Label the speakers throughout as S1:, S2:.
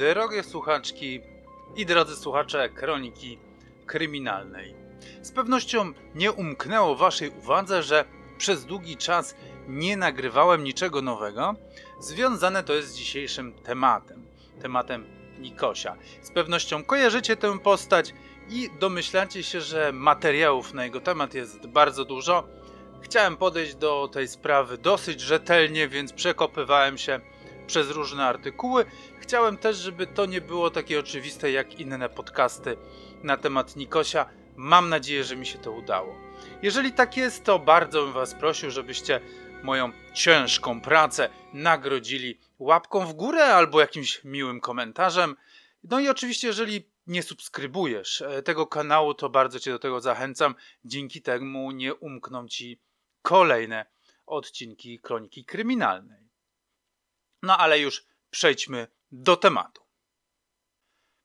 S1: drogie słuchaczki i drodzy słuchacze Kroniki Kryminalnej. Z pewnością nie umknęło Waszej uwadze, że przez długi czas nie nagrywałem niczego nowego. Związane to jest z dzisiejszym tematem. Tematem Nikosia. Z pewnością kojarzycie tę postać i domyślacie się, że materiałów na jego temat jest bardzo dużo. Chciałem podejść do tej sprawy dosyć rzetelnie, więc przekopywałem się przez różne artykuły. Chciałem też, żeby to nie było takie oczywiste jak inne podcasty na temat Nikosia. Mam nadzieję, że mi się to udało. Jeżeli tak jest, to bardzo bym Was prosił, żebyście moją ciężką pracę nagrodzili łapką w górę albo jakimś miłym komentarzem. No i oczywiście, jeżeli nie subskrybujesz e, tego kanału, to bardzo Cię do tego zachęcam. Dzięki temu nie umkną Ci kolejne odcinki Kroniki Kryminalnej. No ale już przejdźmy do tematu.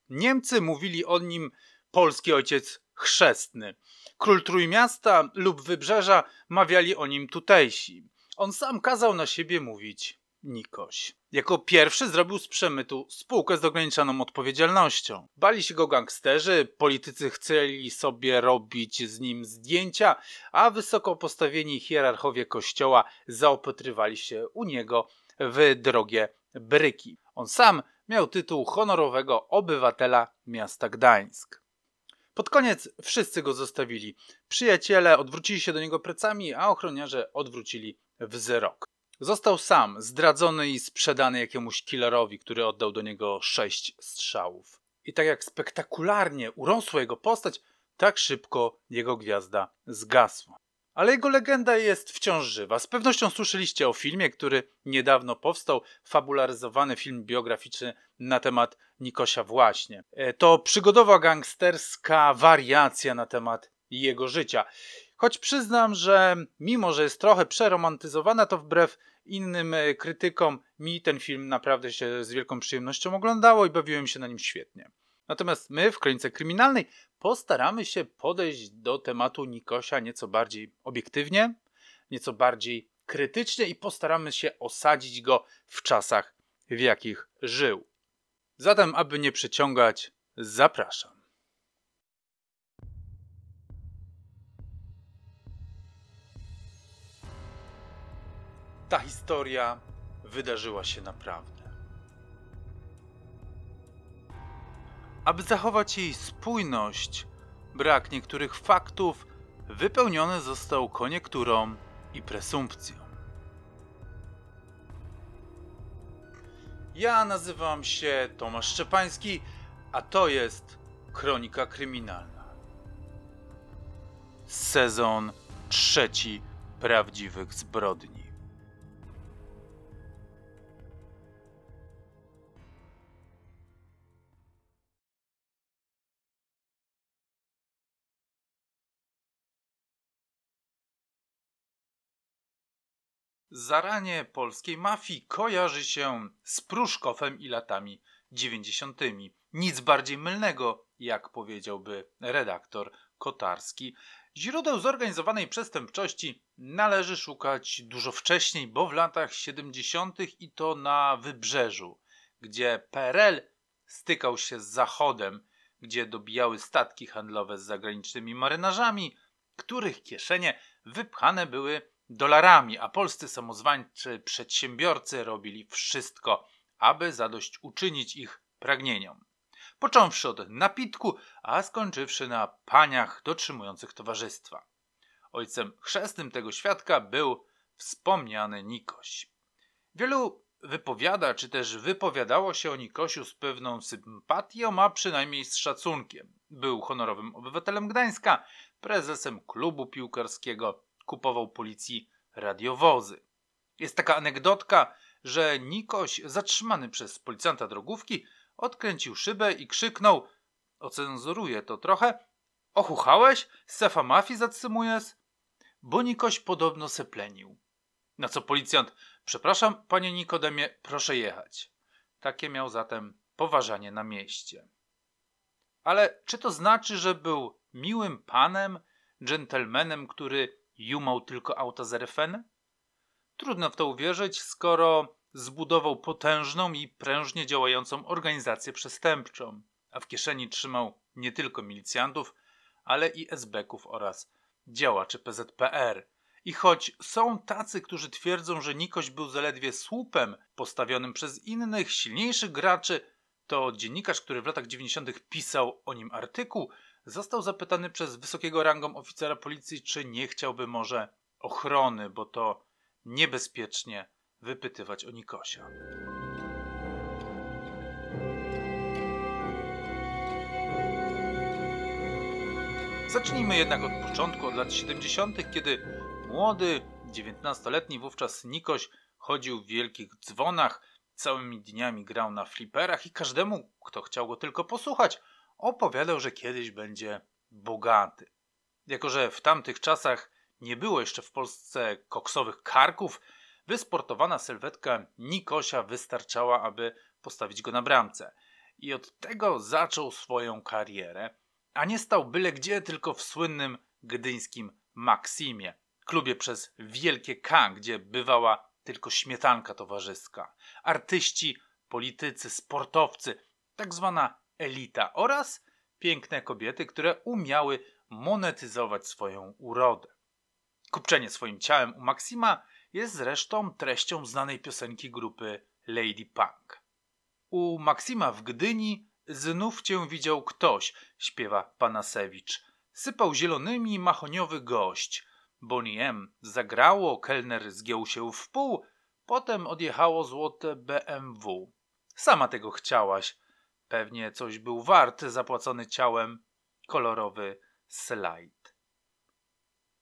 S1: Niemcy mówili o nim polski ojciec chrzestny. Król Trójmiasta lub Wybrzeża mawiali o nim tutejsi. On sam kazał na siebie mówić Nikoś. Jako pierwszy zrobił z przemytu spółkę z ograniczoną odpowiedzialnością. Bali się go gangsterzy, politycy chcieli sobie robić z nim zdjęcia, a wysoko postawieni hierarchowie kościoła zaopatrywali się u niego w drogie bryki. On sam miał tytuł honorowego obywatela miasta Gdańsk. Pod koniec wszyscy go zostawili. Przyjaciele odwrócili się do niego plecami, a ochroniarze odwrócili wzrok. Został sam, zdradzony i sprzedany jakiemuś killerowi, który oddał do niego sześć strzałów. I tak jak spektakularnie urosła jego postać, tak szybko jego gwiazda zgasła. Ale jego legenda jest wciąż żywa. Z pewnością słyszeliście o filmie, który niedawno powstał, fabularyzowany film biograficzny na temat Nikosia właśnie. E, to przygodowa gangsterska wariacja na temat jego życia. Choć przyznam, że mimo, że jest trochę przeromantyzowana, to wbrew innym e, krytykom mi ten film naprawdę się z wielką przyjemnością oglądało i bawiłem się na nim świetnie. Natomiast my w Kronice Kryminalnej postaramy się podejść do tematu Nikosia nieco bardziej obiektywnie, nieco bardziej krytycznie i postaramy się osadzić go w czasach, w jakich żył. Zatem, aby nie przeciągać, zapraszam. Ta historia wydarzyła się naprawdę. Aby zachować jej spójność, brak niektórych faktów wypełniony został koniekturą i presumpcją. Ja nazywam się Tomasz Szczepański, a to jest Kronika Kryminalna. Sezon trzeci prawdziwych zbrodni. Zaranie polskiej mafii kojarzy się z Pruszkowem i latami dziewięćdziesiątymi. Nic bardziej mylnego, jak powiedziałby redaktor Kotarski. Źródeł zorganizowanej przestępczości należy szukać dużo wcześniej, bo w latach 70. i to na wybrzeżu, gdzie PRL stykał się z Zachodem, gdzie dobijały statki handlowe z zagranicznymi marynarzami, których kieszenie wypchane były dolarami, a polscy samozwańczy przedsiębiorcy robili wszystko, aby zadośćuczynić ich pragnieniom. Począwszy od napitku, a skończywszy na paniach dotrzymujących towarzystwa. Ojcem chrzestnym tego świadka był wspomniany Nikoś. Wielu wypowiada, czy też wypowiadało się o Nikosiu z pewną sympatią, a przynajmniej z szacunkiem. Był honorowym obywatelem Gdańska, prezesem klubu piłkarskiego, kupował policji radiowozy. Jest taka anegdotka, że Nikoś, zatrzymany przez policjanta drogówki, odkręcił szybę i krzyknął, ocenzuruję to trochę, ochuchałeś? Sefa mafii zatrzymujesz? Bo Nikoś podobno seplenił. Na co policjant, przepraszam panie Nikodemie, proszę jechać. Takie miał zatem poważanie na mieście. Ale czy to znaczy, że był miłym panem, dżentelmenem, który jumał tylko auta z RFN? Trudno w to uwierzyć, skoro zbudował potężną i prężnie działającą organizację przestępczą, a w kieszeni trzymał nie tylko milicjantów, ale i SB-ków oraz działaczy PZPR. I choć są tacy, którzy twierdzą, że Nikoś był zaledwie słupem postawionym przez innych, silniejszych graczy, to dziennikarz, który w latach 90. pisał o nim artykuł, został zapytany przez wysokiego rangą oficera policji, czy nie chciałby może ochrony, bo to niebezpiecznie wypytywać o Nikosia. Zacznijmy jednak od początku, od lat 70., kiedy młody, 19-letni wówczas Nikoś chodził w wielkich dzwonach, całymi dniami grał na fliperach i każdemu, kto chciał go tylko posłuchać, opowiadał, że kiedyś będzie bogaty. Jako, że w tamtych czasach nie było jeszcze w Polsce koksowych karków, wysportowana sylwetka Nikosia wystarczała, aby postawić go na bramce. I od tego zaczął swoją karierę, a nie stał byle gdzie, tylko w słynnym gdyńskim Maksimie, klubie przez wielkie K, gdzie bywała tylko śmietanka towarzyska, artyści, politycy, sportowcy, tak zwana elita oraz piękne kobiety, które umiały monetyzować swoją urodę. Kupczenie swoim ciałem u Maksima jest zresztą treścią znanej piosenki grupy Lady Punk. U Maksima w Gdyni znów cię widział ktoś, śpiewa Panasewicz. Sypał zielonymi mahoniowy gość. Bonnie M. zagrało, kelner zgiął się w pół, potem odjechało złote BMW. Sama tego chciałaś. Pewnie coś był wart zapłacony ciałem kolorowy slajd.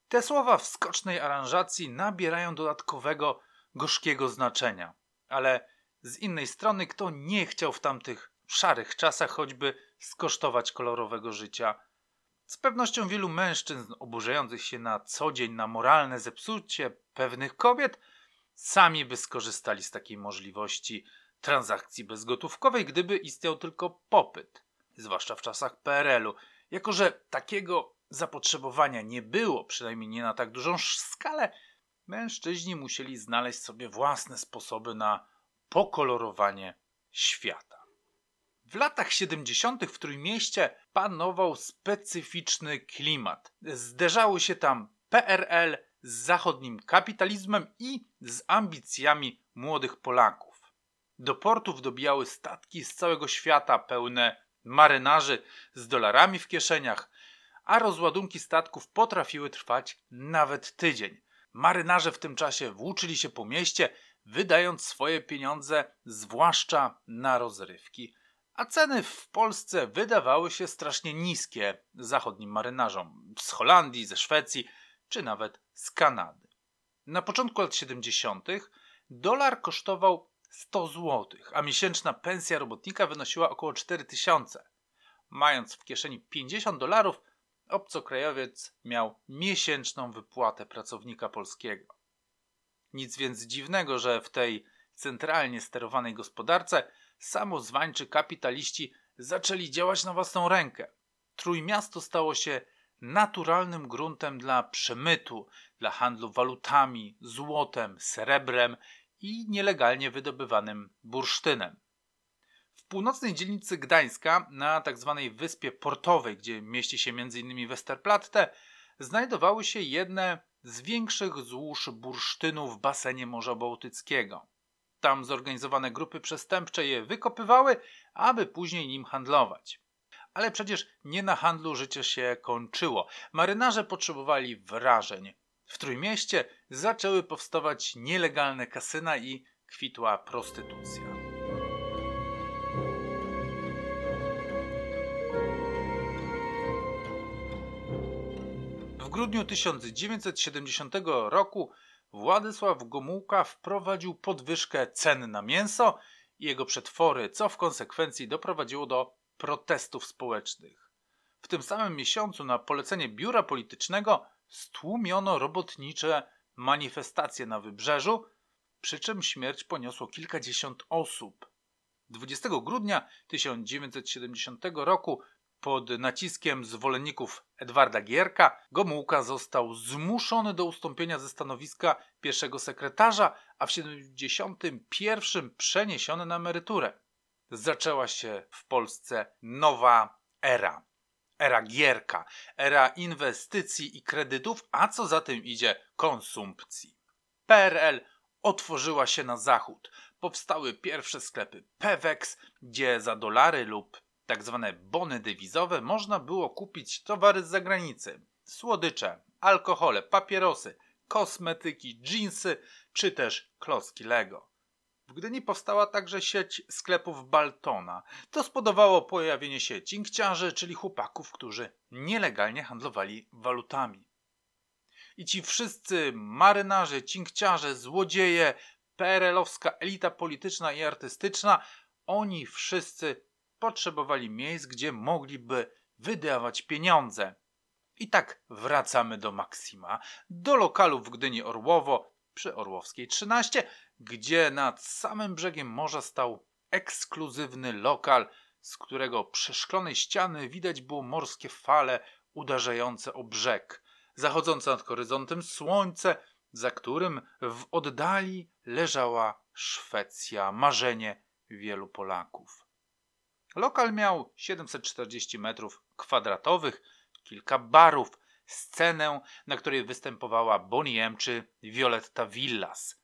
S1: Te słowa w skocznej aranżacji nabierają dodatkowego, gorzkiego znaczenia. Ale z innej strony, kto nie chciał w tamtych szarych czasach choćby skosztować kolorowego życia? Z pewnością wielu mężczyzn oburzających się na co dzień na moralne zepsucie pewnych kobiet sami by skorzystali z takiej możliwości transakcji bezgotówkowej, gdyby istniał tylko popyt, zwłaszcza w czasach PRL-u. Jako, że takiego zapotrzebowania nie było, przynajmniej nie na tak dużą skalę, mężczyźni musieli znaleźć sobie własne sposoby na pokolorowanie świata. W latach 70. w Trójmieście panował specyficzny klimat. Zderzały się tam PRL z zachodnim kapitalizmem i z ambicjami młodych Polaków. Do portów dobijały statki z całego świata pełne marynarzy z dolarami w kieszeniach, a rozładunki statków potrafiły trwać nawet tydzień. Marynarze w tym czasie włóczyli się po mieście, wydając swoje pieniądze zwłaszcza na rozrywki, a ceny w Polsce wydawały się strasznie niskie zachodnim marynarzom z Holandii, ze Szwecji czy nawet z Kanady. Na początku lat 70. dolar kosztował 100 zł, a miesięczna pensja robotnika wynosiła około 4000. Mając w kieszeni 50 dolarów, obcokrajowiec miał miesięczną wypłatę pracownika polskiego. Nic więc dziwnego, że w tej centralnie sterowanej gospodarce samozwańczy kapitaliści zaczęli działać na własną rękę. Trójmiasto stało się naturalnym gruntem dla przemytu, dla handlu walutami, złotem, srebrem i nielegalnie wydobywanym bursztynem. W północnej dzielnicy Gdańska, na tzw. Tak wyspie portowej, gdzie mieści się m.in. Westerplatte, znajdowały się jedne z większych złóż bursztynu w basenie Morza Bałtyckiego. Tam zorganizowane grupy przestępcze je wykopywały, aby później nim handlować. Ale przecież nie na handlu życie się kończyło. Marynarze potrzebowali wrażeń. W Trójmieście zaczęły powstawać nielegalne kasyna i kwitła prostytucja. W grudniu 1970 roku Władysław Gomułka wprowadził podwyżkę cen na mięso i jego przetwory, co w konsekwencji doprowadziło do protestów społecznych. W tym samym miesiącu na polecenie biura politycznego stłumiono robotnicze manifestacje na wybrzeżu, przy czym śmierć poniosło kilkadziesiąt osób. 20 grudnia 1970 roku Pod naciskiem zwolenników Edwarda Gierka Gomułka został zmuszony do ustąpienia ze stanowiska pierwszego sekretarza, a w 1971 przeniesiony na emeryturę. Zaczęła się w Polsce nowa era. Era Gierka, era inwestycji i kredytów, a co za tym idzie konsumpcji. PRL otworzyła się na zachód. Powstały pierwsze sklepy Pewex, gdzie za dolary lub tak zwane bony dewizowe można było kupić towary z zagranicy. Słodycze, alkohole, papierosy, kosmetyki, dżinsy czy też klocki Lego. W Gdyni powstała także sieć sklepów Baltona. To spodobało pojawienie się cinkciarzy, czyli chłopaków, którzy nielegalnie handlowali walutami. I ci wszyscy marynarze, cinkciarze, złodzieje, PRL-owska elita polityczna i artystyczna, oni wszyscy potrzebowali miejsc, gdzie mogliby wydawać pieniądze. I tak wracamy do Maksima, do lokalu w Gdyni Orłowo przy Orłowskiej 13, gdzie nad samym brzegiem morza stał ekskluzywny lokal, z którego przeszklonej ściany widać było morskie fale uderzające o brzeg, zachodzące nad horyzontem słońce, za którym w oddali leżała Szwecja, marzenie wielu Polaków. Lokal miał 740 metrów kwadratowych, kilka barów, scenę, na której występowała Bonnie czy Violetta Villas.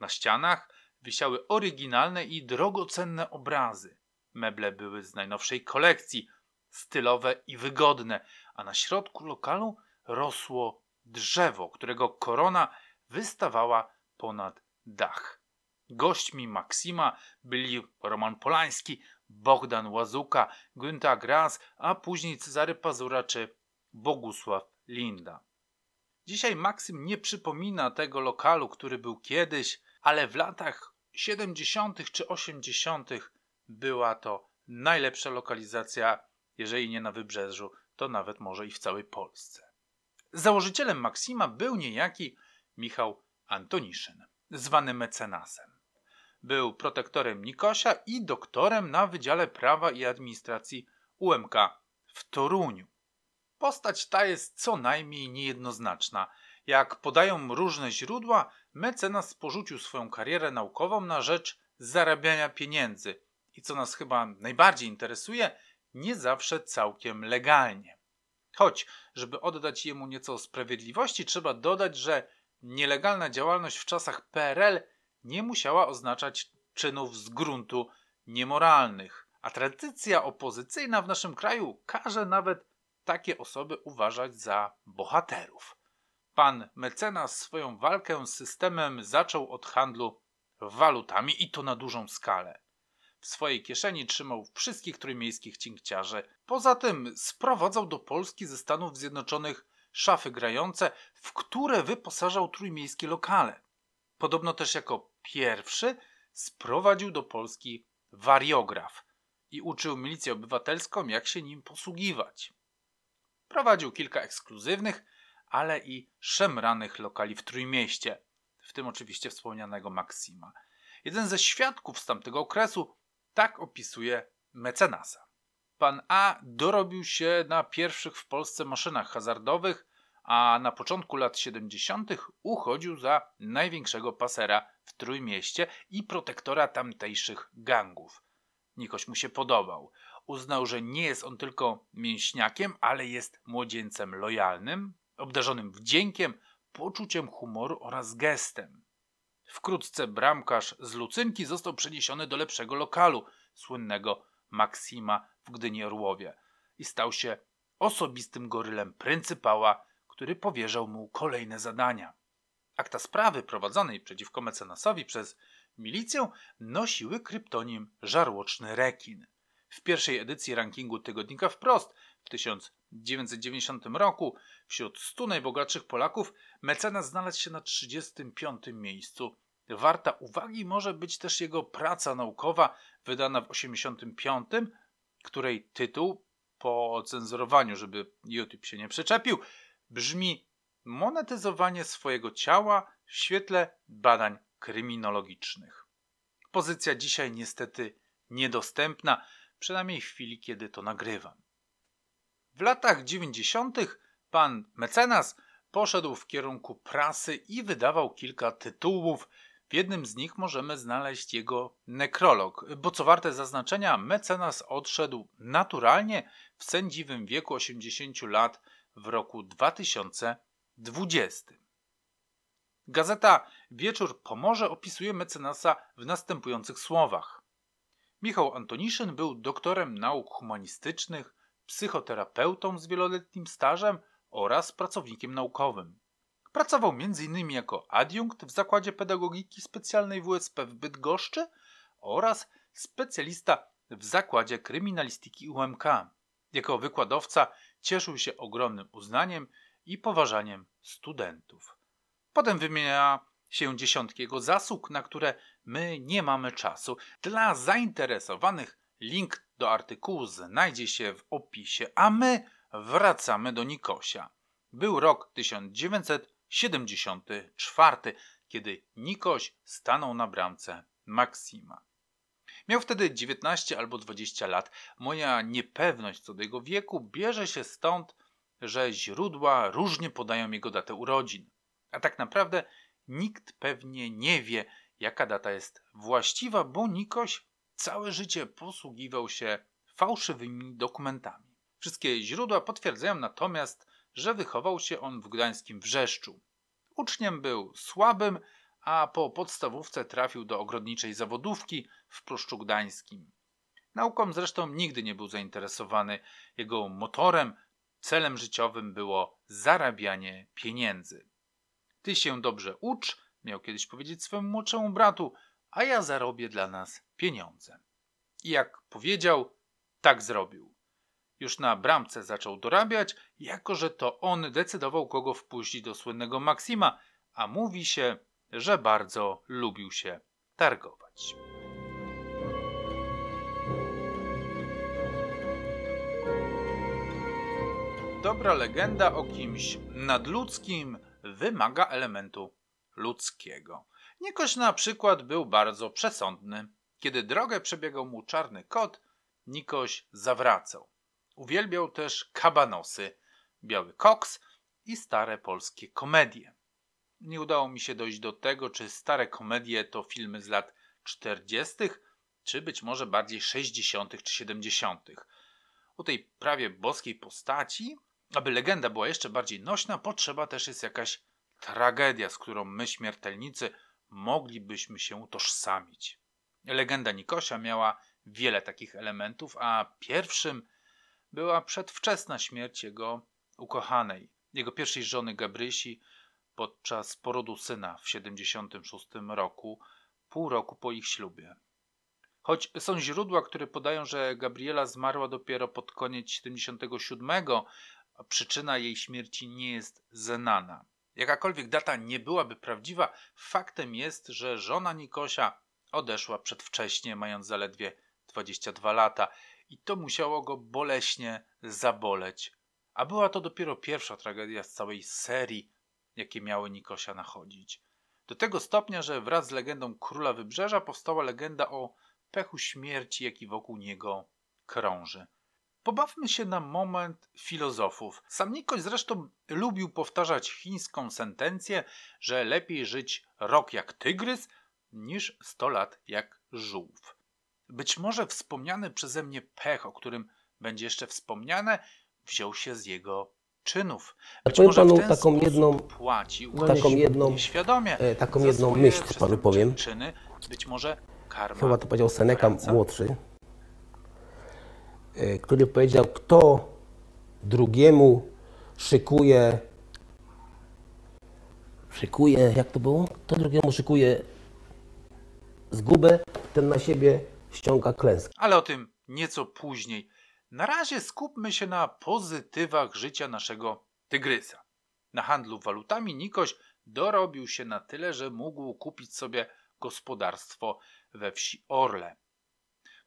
S1: Na ścianach wisiały oryginalne i drogocenne obrazy. Meble były z najnowszej kolekcji, stylowe i wygodne, a na środku lokalu rosło drzewo, którego korona wystawała ponad dach. Gośćmi Maksima byli Roman Polański, Bogdan Łazuka, Günther Gras, a później Cezary Pazura czy Bogusław Linda. Dzisiaj Maksym nie przypomina tego lokalu, który był kiedyś, ale w latach 70. czy 80. była to najlepsza lokalizacja, jeżeli nie na wybrzeżu, to nawet może i w całej Polsce. Założycielem Maksima był niejaki Michał Antoniszyn, zwany mecenasem. Był protektorem Nikosia i doktorem na Wydziale Prawa i Administracji UMK w Toruniu. Postać ta jest co najmniej niejednoznaczna. Jak podają różne źródła, mecenas porzucił swoją karierę naukową na rzecz zarabiania pieniędzy i co nas chyba najbardziej interesuje, nie zawsze całkiem legalnie. Choć, żeby oddać jemu nieco sprawiedliwości, trzeba dodać, że nielegalna działalność w czasach PRL nie musiała oznaczać czynów z gruntu niemoralnych, a tradycja opozycyjna w naszym kraju każe nawet takie osoby uważać za bohaterów. Pan mecenas swoją walkę z systemem zaczął od handlu walutami i to na dużą skalę. W swojej kieszeni trzymał wszystkich trójmiejskich cinkciarzy. Poza tym sprowadzał do Polski ze Stanów Zjednoczonych szafy grające, w które wyposażał trójmiejskie lokale. Podobno też jako pierwszy sprowadził do Polski wariograf i uczył milicję obywatelską, jak się nim posługiwać. Prowadził kilka ekskluzywnych, ale i szemranych lokali w Trójmieście, w tym oczywiście wspomnianego Maksima. Jeden ze świadków z tamtego okresu tak opisuje mecenasa. Pan A dorobił się na pierwszych w Polsce maszynach hazardowych, a na początku lat 70. uchodził za największego pasera w Trójmieście i protektora tamtejszych gangów. Nikoś mu się podobał. Uznał, że nie jest on tylko mięśniakiem, ale jest młodzieńcem lojalnym, obdarzonym wdziękiem, poczuciem humoru oraz gestem. Wkrótce bramkarz z Lucynki został przeniesiony do lepszego lokalu, słynnego Maksima w Gdyni Orłowie i stał się osobistym gorylem pryncypała, który powierzał mu kolejne zadania. Akta sprawy prowadzonej przeciwko mecenasowi przez milicję nosiły kryptonim Żarłoczny Rekin. W pierwszej edycji rankingu tygodnika Wprost w 1990 roku wśród 100 najbogatszych Polaków mecenas znalazł się na 35 miejscu. Warta uwagi może być też jego praca naukowa wydana w 85, której tytuł po ocenzurowaniu, żeby YouTube się nie przyczepił, brzmi Monetyzowanie swojego ciała w świetle badań kryminologicznych. Pozycja dzisiaj niestety niedostępna, przynajmniej w chwili, kiedy to nagrywam. W latach 90. pan mecenas poszedł w kierunku prasy i wydawał kilka tytułów. W jednym z nich możemy znaleźć jego nekrolog, bo co warte zaznaczenia, mecenas odszedł naturalnie w sędziwym wieku 80 lat w roku 2020. Gazeta Wieczór Pomorze opisuje mecenasa w następujących słowach. Michał Antoniszyn był doktorem nauk humanistycznych, psychoterapeutą z wieloletnim stażem oraz pracownikiem naukowym. Pracował m.in. jako adiunkt w Zakładzie Pedagogiki Specjalnej WSP w Bydgoszczy oraz specjalista w Zakładzie Kryminalistyki UMK. Jako wykładowca cieszył się ogromnym uznaniem i poważaniem studentów. Potem wymienia się dziesiątki jego zasług, na które my nie mamy czasu. Dla zainteresowanych link do artykułu znajdzie się w opisie, a my wracamy do Nikosia. Był rok 1974, kiedy Nikoś stanął na bramce Maksima. Miał wtedy 19 albo 20 lat. Moja niepewność co do jego wieku bierze się stąd, że źródła różnie podają jego datę urodzin. A tak naprawdę nikt pewnie nie wie, jaka data jest właściwa, bo Nikoś całe życie posługiwał się fałszywymi dokumentami. Wszystkie źródła potwierdzają natomiast, że wychował się on w gdańskim Wrzeszczu. Uczniem był słabym, a po podstawówce trafił do ogrodniczej zawodówki w Pruszczu Gdańskim. Nauką zresztą nigdy nie był zainteresowany. Jego motorem, celem życiowym było zarabianie pieniędzy. Ty się dobrze ucz, miał kiedyś powiedzieć swemu młodszemu bratu, a ja zarobię dla nas pieniądze. I jak powiedział, tak zrobił. Już na bramce zaczął dorabiać, jako że to on decydował, kogo wpuścić do słynnego Maksima, a mówi się, że bardzo lubił się targować. Dobra legenda o kimś nadludzkim wymaga elementu ludzkiego. Nikoś na przykład był bardzo przesądny. Kiedy drogę przebiegał mu czarny kot, Nikoś zawracał. Uwielbiał też kabanosy, biały koks i stare polskie komedie. Nie udało mi się dojść do tego, czy stare komedie to filmy z lat 40., czy być może bardziej 60. czy 70. U tej prawie boskiej postaci, aby legenda była jeszcze bardziej nośna, potrzeba też jest jakaś tragedia, z którą my, śmiertelnicy, moglibyśmy się utożsamić. Legenda Nikosia miała wiele takich elementów, a pierwszym była przedwczesna śmierć jego ukochanej, jego pierwszej żony Gabrysi podczas porodu syna w 76 roku, pół roku po ich ślubie. Choć są źródła, które podają, że Gabriela zmarła dopiero pod koniec 77, a przyczyna jej śmierci nie jest znana. Jakakolwiek data nie byłaby prawdziwa, faktem jest, że żona Nikosia odeszła przedwcześnie, mając zaledwie 22 lata i to musiało go boleśnie zaboleć. A była to dopiero pierwsza tragedia z całej serii, jakie miały Nikosia nachodzić. Do tego stopnia, że wraz z legendą Króla Wybrzeża powstała legenda o pechu śmierci, jaki wokół niego krąży. Pobawmy się na moment filozofów. Sam Nikoś zresztą lubił powtarzać chińską sentencję, że lepiej żyć rok jak tygrys niż sto lat jak żółw. Być może wspomniany przeze mnie pech, o którym będzie jeszcze wspomniane, wziął się z jego czynów.
S2: Być może panu taką jedną,
S1: płacił
S2: taką jedną,
S1: nieświadomie
S2: e, taką jedną myśl panu powiem.
S1: Czyny. Być może karma.
S2: Chyba to powiedział Seneca młodszy, który powiedział, kto drugiemu szykuje, szykuje, jak to było? Kto drugiemu szykuje zgubę, ten na siebie ściąga klęskę.
S1: Ale o tym nieco później. Na razie skupmy się na pozytywach życia naszego tygrysa. Na handlu walutami Nikoś dorobił się na tyle, że mógł kupić sobie gospodarstwo we wsi Orle.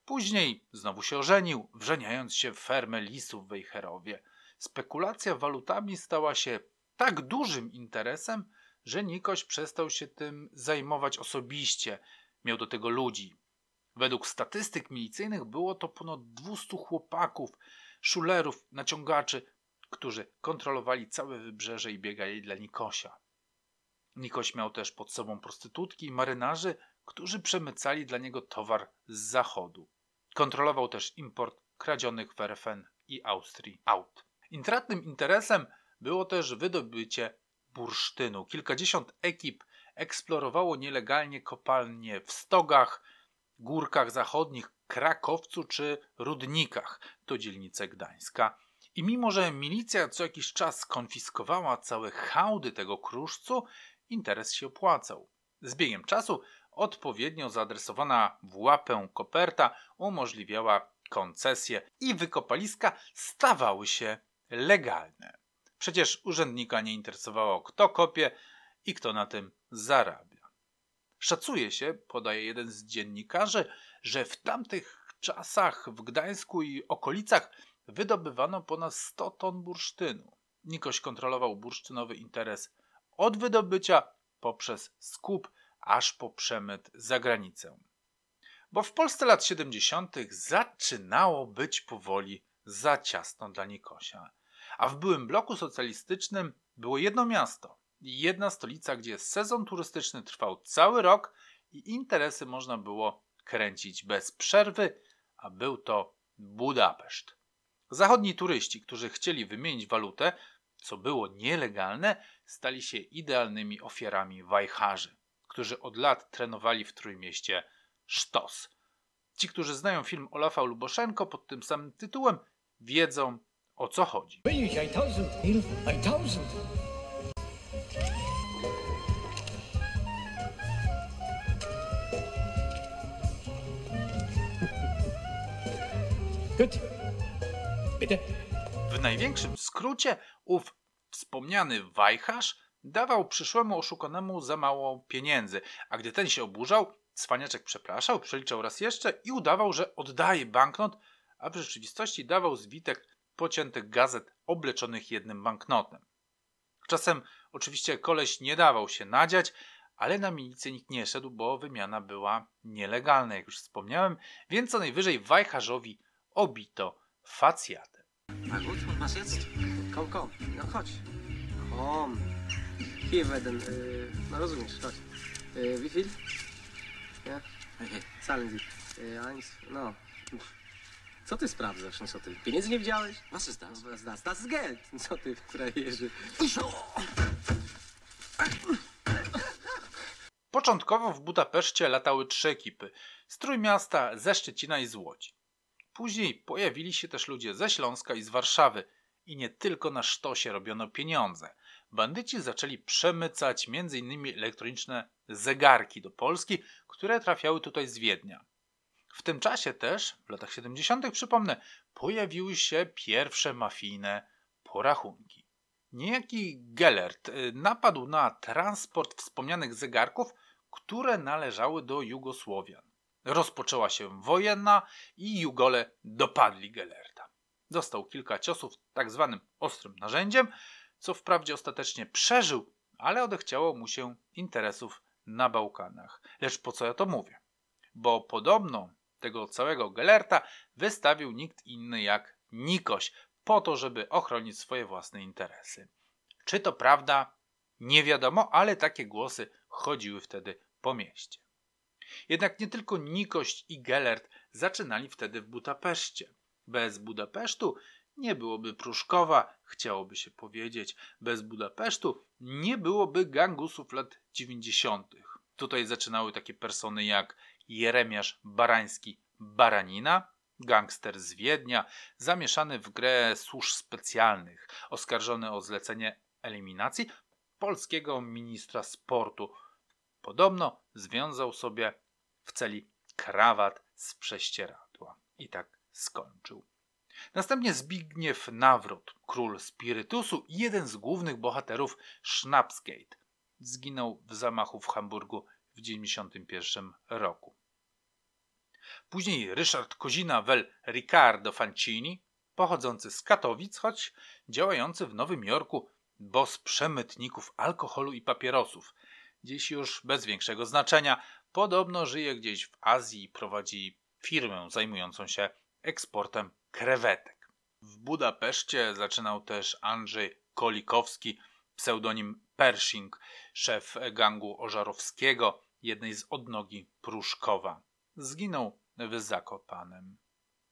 S1: Później znowu się ożenił, wrzeniając się w fermę lisów w Wejherowie. Spekulacja walutami stała się tak dużym interesem, że Nikoś przestał się tym zajmować osobiście. Miał do tego ludzi. Według statystyk milicyjnych było to ponad 200 chłopaków, szulerów, naciągaczy, którzy kontrolowali całe wybrzeże i biegali dla Nikosia. Nikoś miał też pod sobą prostytutki i marynarzy, którzy przemycali dla niego towar z zachodu. Kontrolował też import kradzionych w RFN i Austrii aut. Intratnym interesem było też wydobycie bursztynu. Kilkadziesiąt ekip eksplorowało nielegalnie kopalnie w Stogach, Górkach Zachodnich, Krakowcu czy Rudnikach, to dzielnice Gdańska. I mimo, że milicja co jakiś czas skonfiskowała całe hałdy tego kruszcu, interes się opłacał. Z biegiem czasu odpowiednio zaadresowana w łapę koperta umożliwiała koncesje i wykopaliska stawały się legalne. Przecież urzędnika nie interesowało, kto kopie i kto na tym zarabia. Szacuje się, podaje jeden z dziennikarzy, że w tamtych czasach w Gdańsku i okolicach wydobywano ponad 100 ton bursztynu. Nikoś kontrolował bursztynowy interes od wydobycia poprzez skup aż po przemyt za granicę. Bo w Polsce lat 70. zaczynało być powoli za ciasno dla Nikosia. A w byłym bloku socjalistycznym było jedno miasto i jedna stolica, gdzie sezon turystyczny trwał cały rok i interesy można było kręcić bez przerwy, a był to Budapeszt. Zachodni turyści, którzy chcieli wymienić walutę, co było nielegalne, stali się idealnymi ofiarami wajcharzy, którzy od lat trenowali w Trójmieście sztos. Ci, którzy znają film Olafa Luboszenko pod tym samym tytułem, wiedzą o co chodzi.
S3: British 8000. Beautiful. 8000. Gut. Bitte.
S1: W największym skrócie ów wspomniany wajcharz dawał przyszłemu oszukanemu za mało pieniędzy, a gdy ten się oburzał, cwaniaczek przepraszał, przeliczał raz jeszcze i udawał, że oddaje banknot, a w rzeczywistości dawał zwitek pociętych gazet obleczonych jednym banknotem. Czasem oczywiście koleś nie dawał się nadziać, ale na milicję nikt nie szedł, bo wymiana była nielegalna, jak już wspomniałem, więc co najwyżej wajcharzowi obito facjatem.
S4: Na gut, was jetzt? Komm, komm, no chodź. Komm. Hier werden, äh, no rozumiesz, chodź. Äh, wie viel? Ja? Okay. Zahlen Sie. Äh, eins, no. Co ty sprawdzasz, no co ty? Pieniędzy nie widziałeś?
S5: Was ist das?
S4: No, was das? Das ist Geld. Co ty, frajerzy?
S1: Początkowo w Budapeszcie latały trzy ekipy z Trójmiasta, ze Szczecina i z Łodzi. Później pojawili się też ludzie ze Śląska i z Warszawy i nie tylko na sztosie robiono pieniądze. Bandyci zaczęli przemycać m.in. elektroniczne zegarki do Polski, które trafiały tutaj z Wiednia. W tym czasie też, w latach 70., przypomnę, pojawiły się pierwsze mafijne porachunki. Niejaki Gellert y, napadł na transport wspomnianych zegarków, które należały do Jugosłowian. Rozpoczęła się wojenna i Jugole dopadli Gellerta. Dostał kilka ciosów tak zwanym ostrym narzędziem, co wprawdzie ostatecznie przeżył, ale odechciało mu się interesów na Bałkanach. Lecz po co ja to mówię? Bo podobno tego całego Gellerta wystawił nikt inny jak Nikoś, po to, żeby ochronić swoje własne interesy. Czy to prawda? Nie wiadomo, ale takie głosy chodziły wtedy po mieście. Jednak nie tylko Nikość i Gellert zaczynali wtedy w Budapeszcie. Bez Budapesztu nie byłoby Pruszkowa, chciałoby się powiedzieć. Bez Budapesztu nie byłoby gangusów lat 90. Tutaj zaczynały takie persony jak Jeremiasz Barański Baranina, gangster z Wiednia, zamieszany w grę służb specjalnych, oskarżony o zlecenie eliminacji polskiego ministra sportu. Podobno związał sobie w celi krawat z prześcieradła i tak skończył. Następnie Zbigniew Nawrot, król spirytusu i jeden z głównych bohaterów Schnapsgate. Zginął w zamachu w Hamburgu w 1991 roku. Później Ryszard Kozina wel Riccardo Fancini, pochodzący z Katowic, choć działający w Nowym Jorku, boss przemytników alkoholu i papierosów. Dziś już bez większego znaczenia, podobno żyje gdzieś w Azji i prowadzi firmę zajmującą się eksportem krewetek. W Budapeszcie zaczynał też Andrzej Kolikowski, pseudonim Pershing, szef gangu Ożarowskiego, jednej z odnogi Pruszkowa. Zginął w Zakopanem.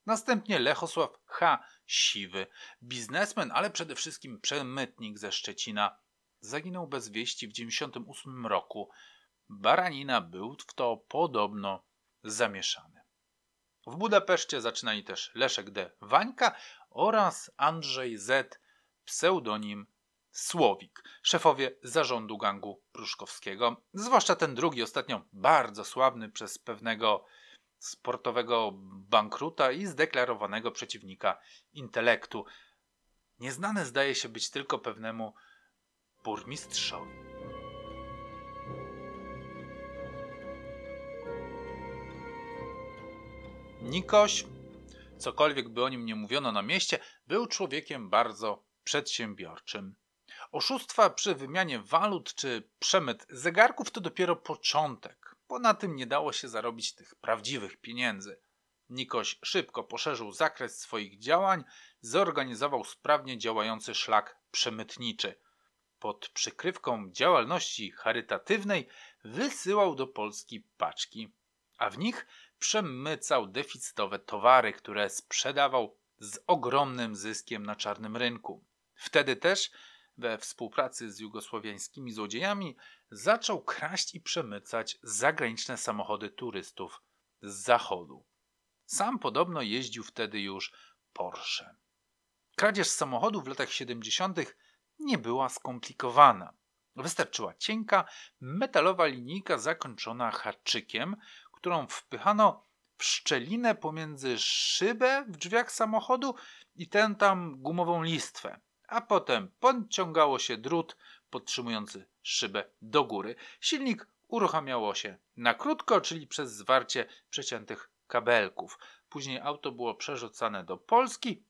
S1: Następnie Lechosław H. Siwy, biznesmen, ale przede wszystkim przemytnik ze Szczecina, zaginął bez wieści w 98 roku. Baranina był w to podobno zamieszany. W Budapeszcie zaczynali też Leszek D. Wańka oraz Andrzej Z. pseudonim Słowik, szefowie zarządu gangu pruszkowskiego, zwłaszcza ten drugi, ostatnio bardzo sławny przez pewnego sportowego bankruta i zdeklarowanego przeciwnika intelektu. Nieznane zdaje się być tylko pewnemu burmistrzowi. Nikoś, cokolwiek by o nim nie mówiono na mieście, był człowiekiem bardzo przedsiębiorczym. Oszustwa przy wymianie walut czy przemyt zegarków to dopiero początek, bo na tym nie dało się zarobić tych prawdziwych pieniędzy. Nikoś szybko poszerzył zakres swoich działań, zorganizował sprawnie działający szlak przemytniczy. Pod przykrywką działalności charytatywnej wysyłał do Polski paczki, a w nich przemycał deficytowe towary, które sprzedawał z ogromnym zyskiem na czarnym rynku. Wtedy też we współpracy z jugosłowiańskimi złodziejami zaczął kraść i przemycać zagraniczne samochody turystów z zachodu. Sam podobno jeździł wtedy już Porsche. Kradzież samochodu w latach 70. nie była skomplikowana. Wystarczyła cienka, metalowa linijka zakończona haczykiem, którą wpychano w szczelinę pomiędzy szybę w drzwiach samochodu i tę tam gumową listwę a potem podciągało się drut podtrzymujący szybę do góry. Silnik uruchamiało się na krótko, czyli przez zwarcie przeciętych kabelków. Później auto było przerzucane do Polski,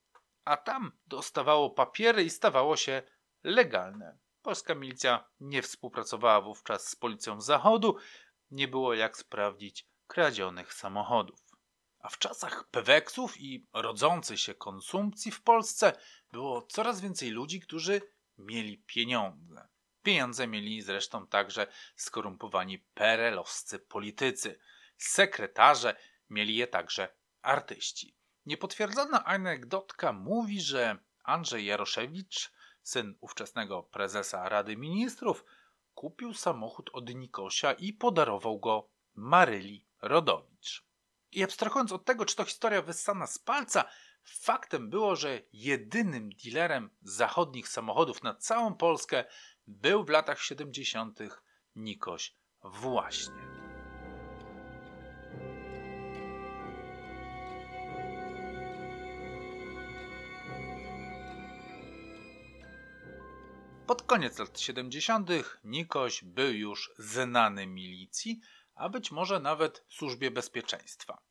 S1: a tam dostawało papiery i stawało się legalne. Polska milicja nie współpracowała wówczas z policją zachodu, nie było jak sprawdzić kradzionych samochodów. A w czasach peweksów i rodzącej się konsumpcji w Polsce było coraz więcej ludzi, którzy mieli pieniądze. Pieniądze mieli zresztą także skorumpowani perelowscy politycy. Sekretarze mieli je także artyści. Niepotwierdzona anegdotka mówi, że Andrzej Jaroszewicz, syn ówczesnego prezesa Rady Ministrów, kupił samochód od Nikosia i podarował go Maryli Rodowicz. I abstrahując od tego, czy to historia wyssana z palca, faktem było, że jedynym dealerem zachodnich samochodów na całą Polskę był w latach 70. Nikoś właśnie. Pod koniec lat 70. Nikoś był już znany milicji, a być może nawet służbie bezpieczeństwa.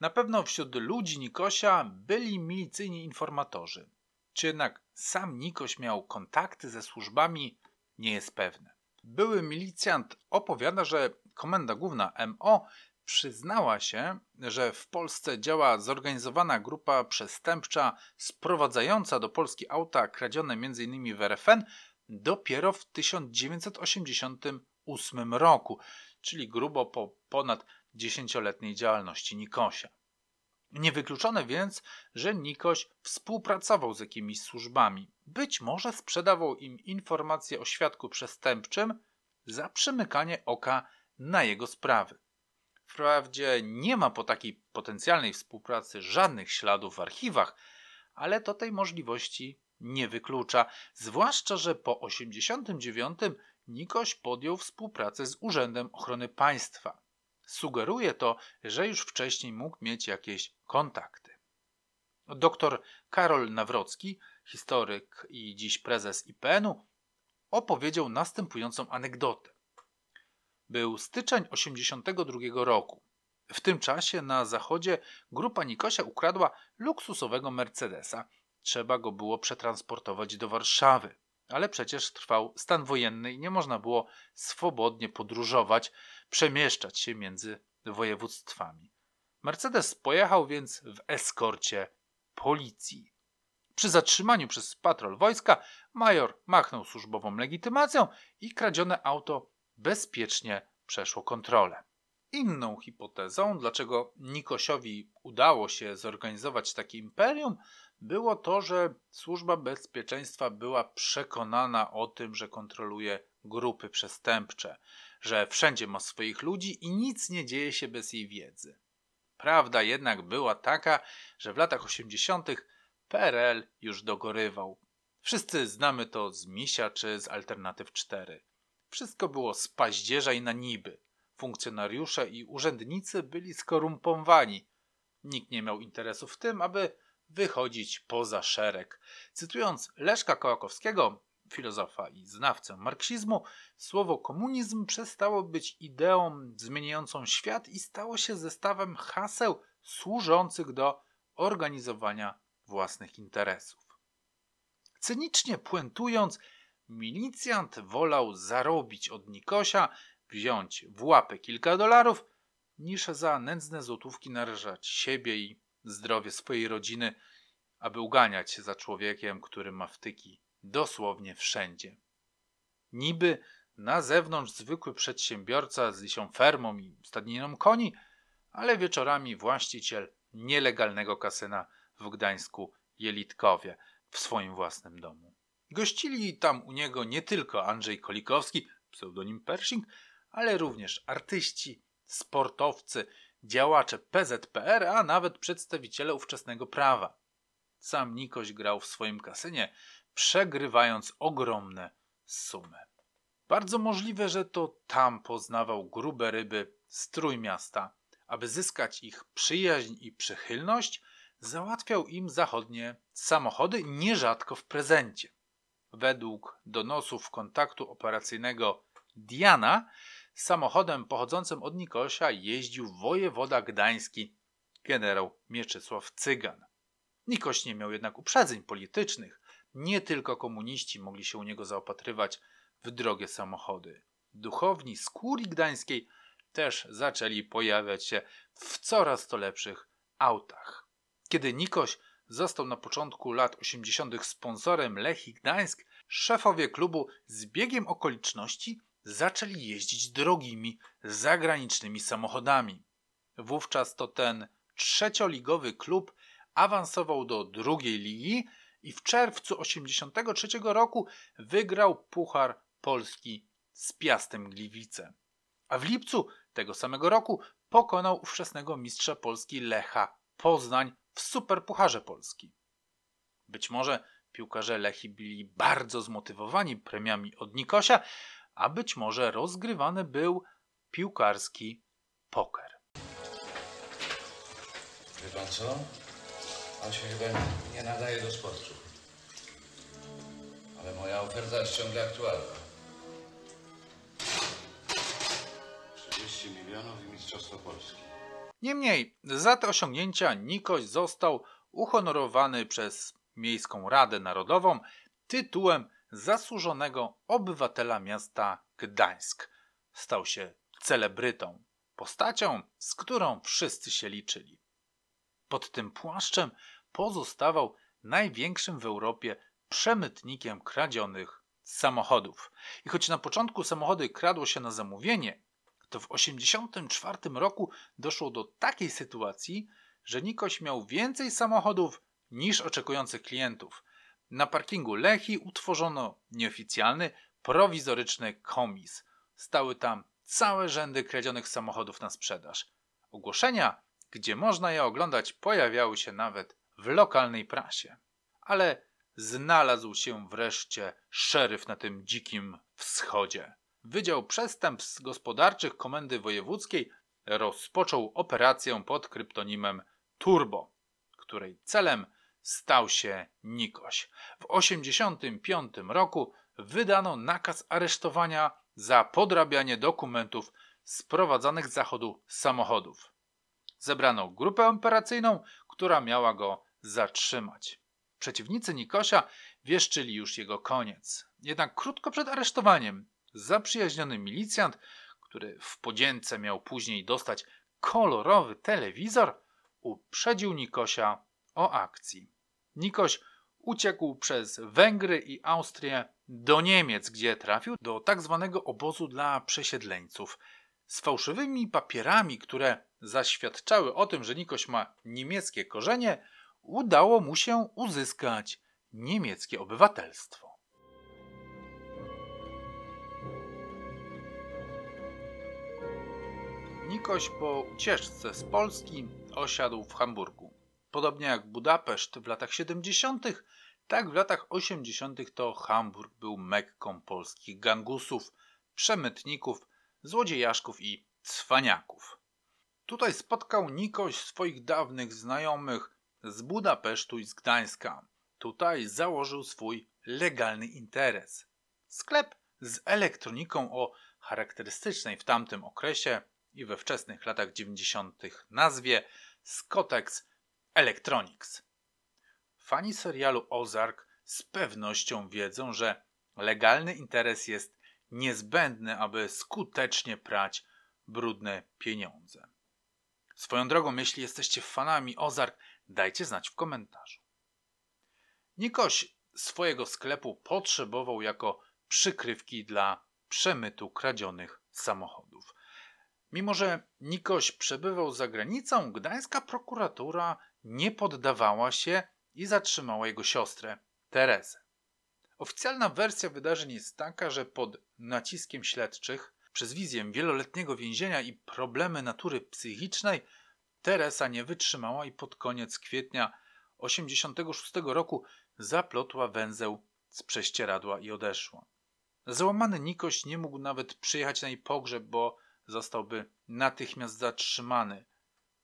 S1: Na pewno wśród ludzi Nikosia byli milicyjni informatorzy. Czy jednak sam Nikoś miał kontakty ze służbami, nie jest pewne. Były milicjant opowiada, że Komenda Główna MO przyznała się, że w Polsce działa zorganizowana grupa przestępcza sprowadzająca do Polski auta kradzione m.in. w RFN dopiero w 1988 roku, czyli grubo po ponad dziesięcioletniej działalności Nikosia. Niewykluczone więc, że Nikoś współpracował z jakimiś służbami. Być może sprzedawał im informacje o świadku przestępczym za przymykanie oka na jego sprawy. Wprawdzie nie ma po takiej potencjalnej współpracy żadnych śladów w archiwach, ale to tej możliwości nie wyklucza, zwłaszcza, że po 89 Nikoś podjął współpracę z Urzędem Ochrony Państwa. Sugeruje to, że już wcześniej mógł mieć jakieś kontakty. Doktor Karol Nawrocki, historyk i dziś prezes IPN-u, opowiedział następującą anegdotę. Był styczeń 1982 roku. W tym czasie na zachodzie grupa Nikosia ukradła luksusowego Mercedesa. Trzeba go było przetransportować do Warszawy ale przecież trwał stan wojenny i nie można było swobodnie podróżować, przemieszczać się między województwami. Mercedes pojechał więc w eskorcie policji. Przy zatrzymaniu przez patrol wojska major machnął służbową legitymacją i kradzione auto bezpiecznie przeszło kontrolę. Inną hipotezą, dlaczego Nikosiowi udało się zorganizować takie imperium, było to, że służba bezpieczeństwa była przekonana o tym, że kontroluje grupy przestępcze, że wszędzie ma swoich ludzi i nic nie dzieje się bez jej wiedzy. Prawda jednak była taka, że w latach 80. PRL już dogorywał. Wszyscy znamy to z Misia czy z Alternatyw 4. Wszystko było z paździerza i na niby. Funkcjonariusze i urzędnicy byli skorumpowani. Nikt nie miał interesu w tym, aby wychodzić poza szereg. Cytując Leszka Kołakowskiego, filozofa i znawcę marksizmu, słowo komunizm przestało być ideą zmieniającą świat i stało się zestawem haseł służących do organizowania własnych interesów. Cynicznie puentując, milicjant wolał zarobić od Nikosia, wziąć w łapę kilka dolarów, niż za nędzne złotówki narażać siebie i zdrowie swojej rodziny, aby uganiać się za człowiekiem, który ma wtyki dosłownie wszędzie. Niby na zewnątrz zwykły przedsiębiorca z lisią fermą i stadniną koni, ale wieczorami właściciel nielegalnego kasyna w Gdańsku Jelitkowie w swoim własnym domu. Gościli tam u niego nie tylko Andrzej Kolikowski, pseudonim Pershing, ale również artyści, sportowcy, działacze PZPR, a nawet przedstawiciele ówczesnego prawa. Sam Nikoś grał w swoim kasynie, przegrywając ogromne sumy. Bardzo możliwe, że to tam poznawał grube ryby z Trójmiasta. Aby zyskać ich przyjaźń i przychylność, załatwiał im zachodnie samochody, nierzadko w prezencie. Według donosów kontaktu operacyjnego Diana, samochodem pochodzącym od Nikosia jeździł wojewoda gdański generał Mieczysław Cygan. Nikoś nie miał jednak uprzedzeń politycznych. Nie tylko komuniści mogli się u niego zaopatrywać w drogie samochody. Duchowni z gdańskiej też zaczęli pojawiać się w coraz to lepszych autach. Kiedy Nikoś został na początku lat 80. sponsorem Lechii Gdańsk, szefowie klubu z biegiem okoliczności zaczęli jeździć drogimi, zagranicznymi samochodami. Wówczas to ten trzecioligowy klub awansował do drugiej ligi i w czerwcu 83 roku wygrał Puchar Polski z Piastem Gliwice. A w lipcu tego samego roku pokonał ówczesnego mistrza Polski Lecha Poznań w Superpucharze Polski. Być może piłkarze Lechi byli bardzo zmotywowani premiami od Nikosia, a być może rozgrywany był piłkarski poker.
S5: Wie pan co? On się chyba nie nadaje do sportu. Ale moja oferta jest ciągle aktualna. 30 milionów i Mistrzostwo Polski.
S1: Niemniej za te osiągnięcia Nikoś został uhonorowany przez Miejską Radę Narodową tytułem zasłużonego obywatela miasta Gdańsk. Stał się celebrytą, postacią, z którą wszyscy się liczyli. Pod tym płaszczem pozostawał największym w Europie przemytnikiem kradzionych samochodów. I choć na początku samochody kradło się na zamówienie, to w 1984 roku doszło do takiej sytuacji, że Nikoś miał więcej samochodów niż oczekujących klientów. Na parkingu Lechi utworzono nieoficjalny, prowizoryczny komis. Stały tam całe rzędy kradzionych samochodów na sprzedaż. Ogłoszenia, gdzie można je oglądać, pojawiały się nawet w lokalnej prasie. Ale znalazł się wreszcie szeryf na tym dzikim wschodzie. Wydział Przestępstw Gospodarczych Komendy Wojewódzkiej rozpoczął operację pod kryptonimem Turbo, której celem stał się Nikoś. W 1985 roku wydano nakaz aresztowania za podrabianie dokumentów sprowadzanych z zachodu samochodów. Zebrano grupę operacyjną, która miała go zatrzymać. Przeciwnicy Nikosia wieszczyli już jego koniec. Jednak krótko przed aresztowaniem zaprzyjaźniony milicjant, który w podzięce miał później dostać kolorowy telewizor, uprzedził Nikosia o akcji. Nikoś uciekł przez Węgry i Austrię do Niemiec, gdzie trafił do tak zwanego obozu dla przesiedleńców. Z fałszywymi papierami, które zaświadczały o tym, że Nikoś ma niemieckie korzenie, udało mu się uzyskać niemieckie obywatelstwo. Nikoś po ucieczce z Polski osiadł w Hamburgu. Podobnie jak Budapeszt w latach 70., tak w latach 80. to Hamburg był mekką polskich gangusów, przemytników, złodziejaszków i cwaniaków. Tutaj spotkał Nikoś swoich dawnych znajomych z Budapesztu i z Gdańska. Tutaj założył swój legalny interes. Sklep z elektroniką o charakterystycznej w tamtym okresie i we wczesnych latach 90. nazwie Scotex Electronics. Fani serialu Ozark z pewnością wiedzą, że legalny interes jest niezbędny, aby skutecznie prać brudne pieniądze. Swoją drogą, jeśli jesteście fanami Ozark, dajcie znać w komentarzu. Nikoś swojego sklepu potrzebował jako przykrywki dla przemytu kradzionych samochodów. Mimo, że Nikoś przebywał za granicą, gdańska prokuratura nie poddawała się i zatrzymała jego siostrę, Terezę. Oficjalna wersja wydarzeń jest taka, że pod naciskiem śledczych, przez wizję wieloletniego więzienia i problemy natury psychicznej, Teresa nie wytrzymała i pod koniec kwietnia 86 roku zaplotła węzeł z prześcieradła i odeszła. Załamany Nikoś nie mógł nawet przyjechać na jej pogrzeb, bo zostałby natychmiast zatrzymany.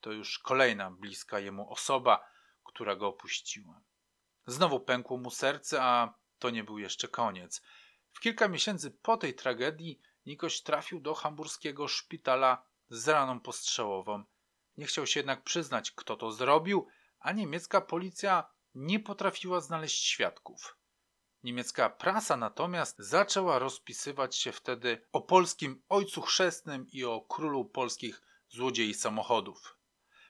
S1: To już kolejna bliska jemu osoba, która go opuściła. Znowu pękło mu serce, a to nie był jeszcze koniec. W kilka miesięcy po tej tragedii Nikoś trafił do hamburskiego szpitala z raną postrzałową. Nie chciał się jednak przyznać, kto to zrobił, a niemiecka policja nie potrafiła znaleźć świadków. Niemiecka prasa natomiast zaczęła rozpisywać się wtedy o polskim ojcu chrzestnym i o królu polskich złodziei samochodów.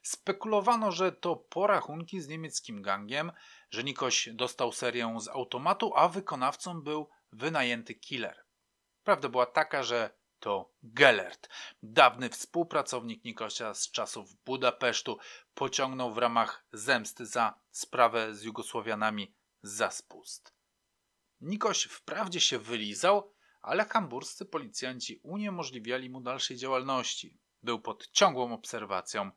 S1: Spekulowano, że to porachunki z niemieckim gangiem, że Nikoś dostał serię z automatu, a wykonawcą był wynajęty killer. Prawda była taka, że to Gellert, dawny współpracownik Nikosia z czasów Budapesztu, pociągnął w ramach zemsty za sprawę z Jugosłowianami za spust. Nikoś wprawdzie się wylizał, ale hamburscy policjanci uniemożliwiali mu dalszej działalności. Był pod ciągłą obserwacją.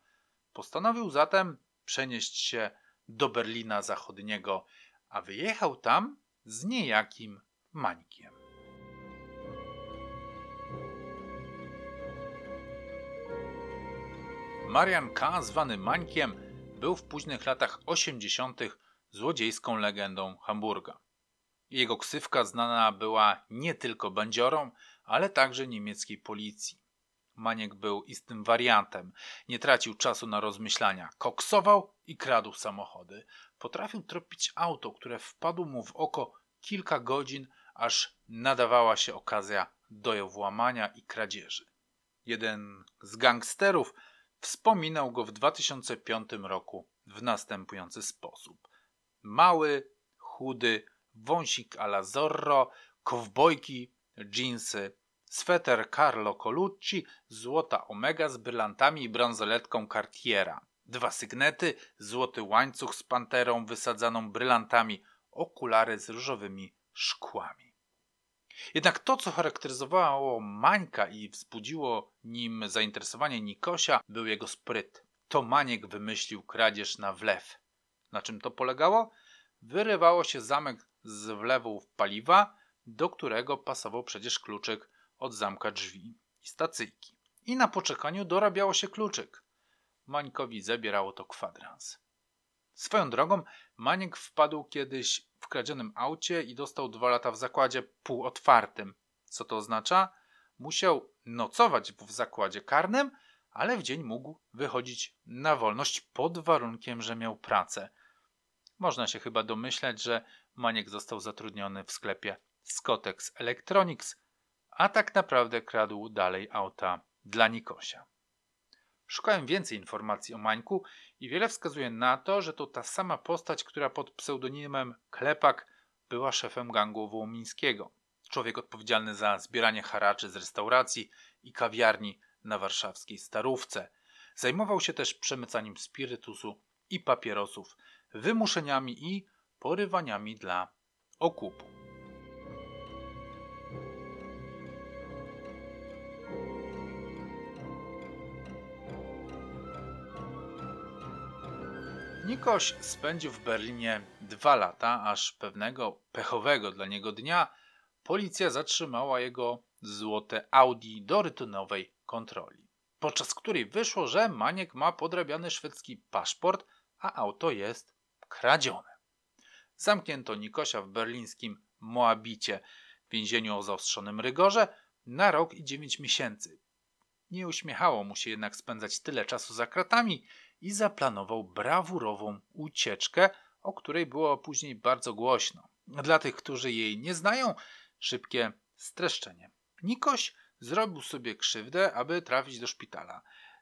S1: Postanowił zatem przenieść się do Berlina Zachodniego, a wyjechał tam z niejakim Mańkiem. Marian K., zwany Mańkiem, był w późnych latach 80. złodziejską legendą Hamburga. Jego ksywka znana była nie tylko bandziorą, ale także niemieckiej policji. Maniek był istym wariantem. Nie tracił czasu na rozmyślania. Koksował i kradł samochody. Potrafił tropić auto, które wpadło mu w oko kilka godzin, aż nadawała się okazja do włamania i kradzieży. Jeden z gangsterów wspominał go w 2005 roku w następujący sposób. Mały, chudy, wąsik ala Zorro, kowbojki, dżinsy, sweter Carlo Colucci, złota Omega z brylantami i bransoletką Cartiera, dwa sygnety, złoty łańcuch z panterą wysadzaną brylantami, okulary z różowymi szkłami. Jednak to, co charakteryzowało Mańka i wzbudziło nim zainteresowanie Nikosia, był jego spryt. To Maniek wymyślił kradzież na wlew. Na czym to polegało? Wyrywało się zamek z wlewów paliwa, do którego pasował przecież kluczyk od zamka drzwi i stacyjki. I na poczekaniu dorabiało się kluczyk. Mańkowi zabierało to kwadrans. Swoją drogą, Maniek wpadł kiedyś w kradzionym aucie i dostał dwa lata w zakładzie półotwartym. Co to oznacza? Musiał nocować w zakładzie karnym, ale w dzień mógł wychodzić na wolność pod warunkiem, że miał pracę. Można się chyba domyślać, że Maniek został zatrudniony w sklepie Scotex Electronics, a tak naprawdę kradł dalej auta dla Nikosia. Szukałem więcej informacji o Mańku i wiele wskazuje na to, że to ta sama postać, która pod pseudonimem Klepak była szefem gangu Wołomińskiego. Człowiek odpowiedzialny za zbieranie haraczy z restauracji i kawiarni na warszawskiej Starówce. Zajmował się też przemycaniem spirytusu i papierosów, wymuszeniami i porywaniami dla okupu. Nikoś spędził w Berlinie dwa lata, aż pewnego pechowego dla niego dnia policja zatrzymała jego złote Audi do rytunowej kontroli, podczas której wyszło, że Maniek ma podrabiany szwedzki paszport, a auto jest kradzione. Zamknięto Nikosia w berlińskim Moabicie, więzieniu o zaostrzonym rygorze, na rok i dziewięć miesięcy. Nie uśmiechało mu się jednak spędzać tyle czasu za kratami i zaplanował brawurową ucieczkę, o której było później bardzo głośno. Dla tych, którzy jej nie znają, szybkie streszczenie. Nikoś zrobił sobie krzywdę, aby trafić do szpitala.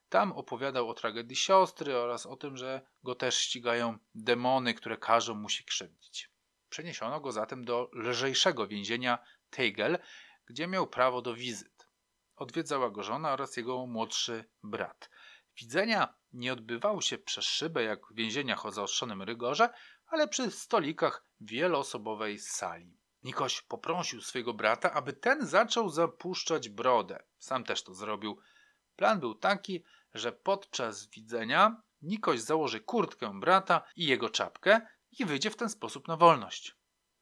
S1: Tam opowiadał o tragedii siostry oraz o tym, że go też ścigają demony, które każą mu się krzywdzić. Przeniesiono go zatem do lżejszego więzienia Tegel, gdzie miał prawo do wizyt. Odwiedzała go żona oraz jego młodszy brat. Widzenia nie odbywały się przez szybę jak w więzieniach o zaostrzonym rygorze, ale przy stolikach wieloosobowej sali. Nikoś poprosił swojego brata, aby ten zaczął zapuszczać brodę. Sam też to zrobił. Plan był taki, że podczas widzenia Nikoś założy kurtkę brata i jego czapkę i wyjdzie w ten sposób na wolność.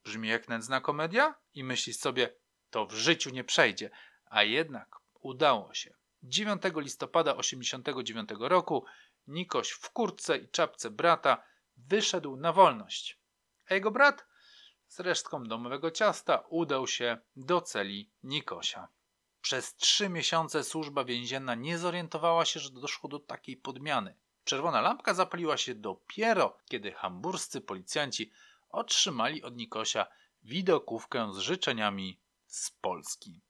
S1: Brzmi jak nędzna komedia? I myślisz sobie, to w życiu nie przejdzie. A jednak udało się. 9 listopada 1989 roku Nikoś w kurtce i czapce brata wyszedł na wolność, a jego brat z resztką domowego ciasta udał się do celi Nikosia. Przez trzy miesiące służba więzienna nie zorientowała się, że doszło do takiej podmiany. Czerwona lampka zapaliła się dopiero, kiedy hamburscy policjanci otrzymali od Nikosia widokówkę z życzeniami z Polski.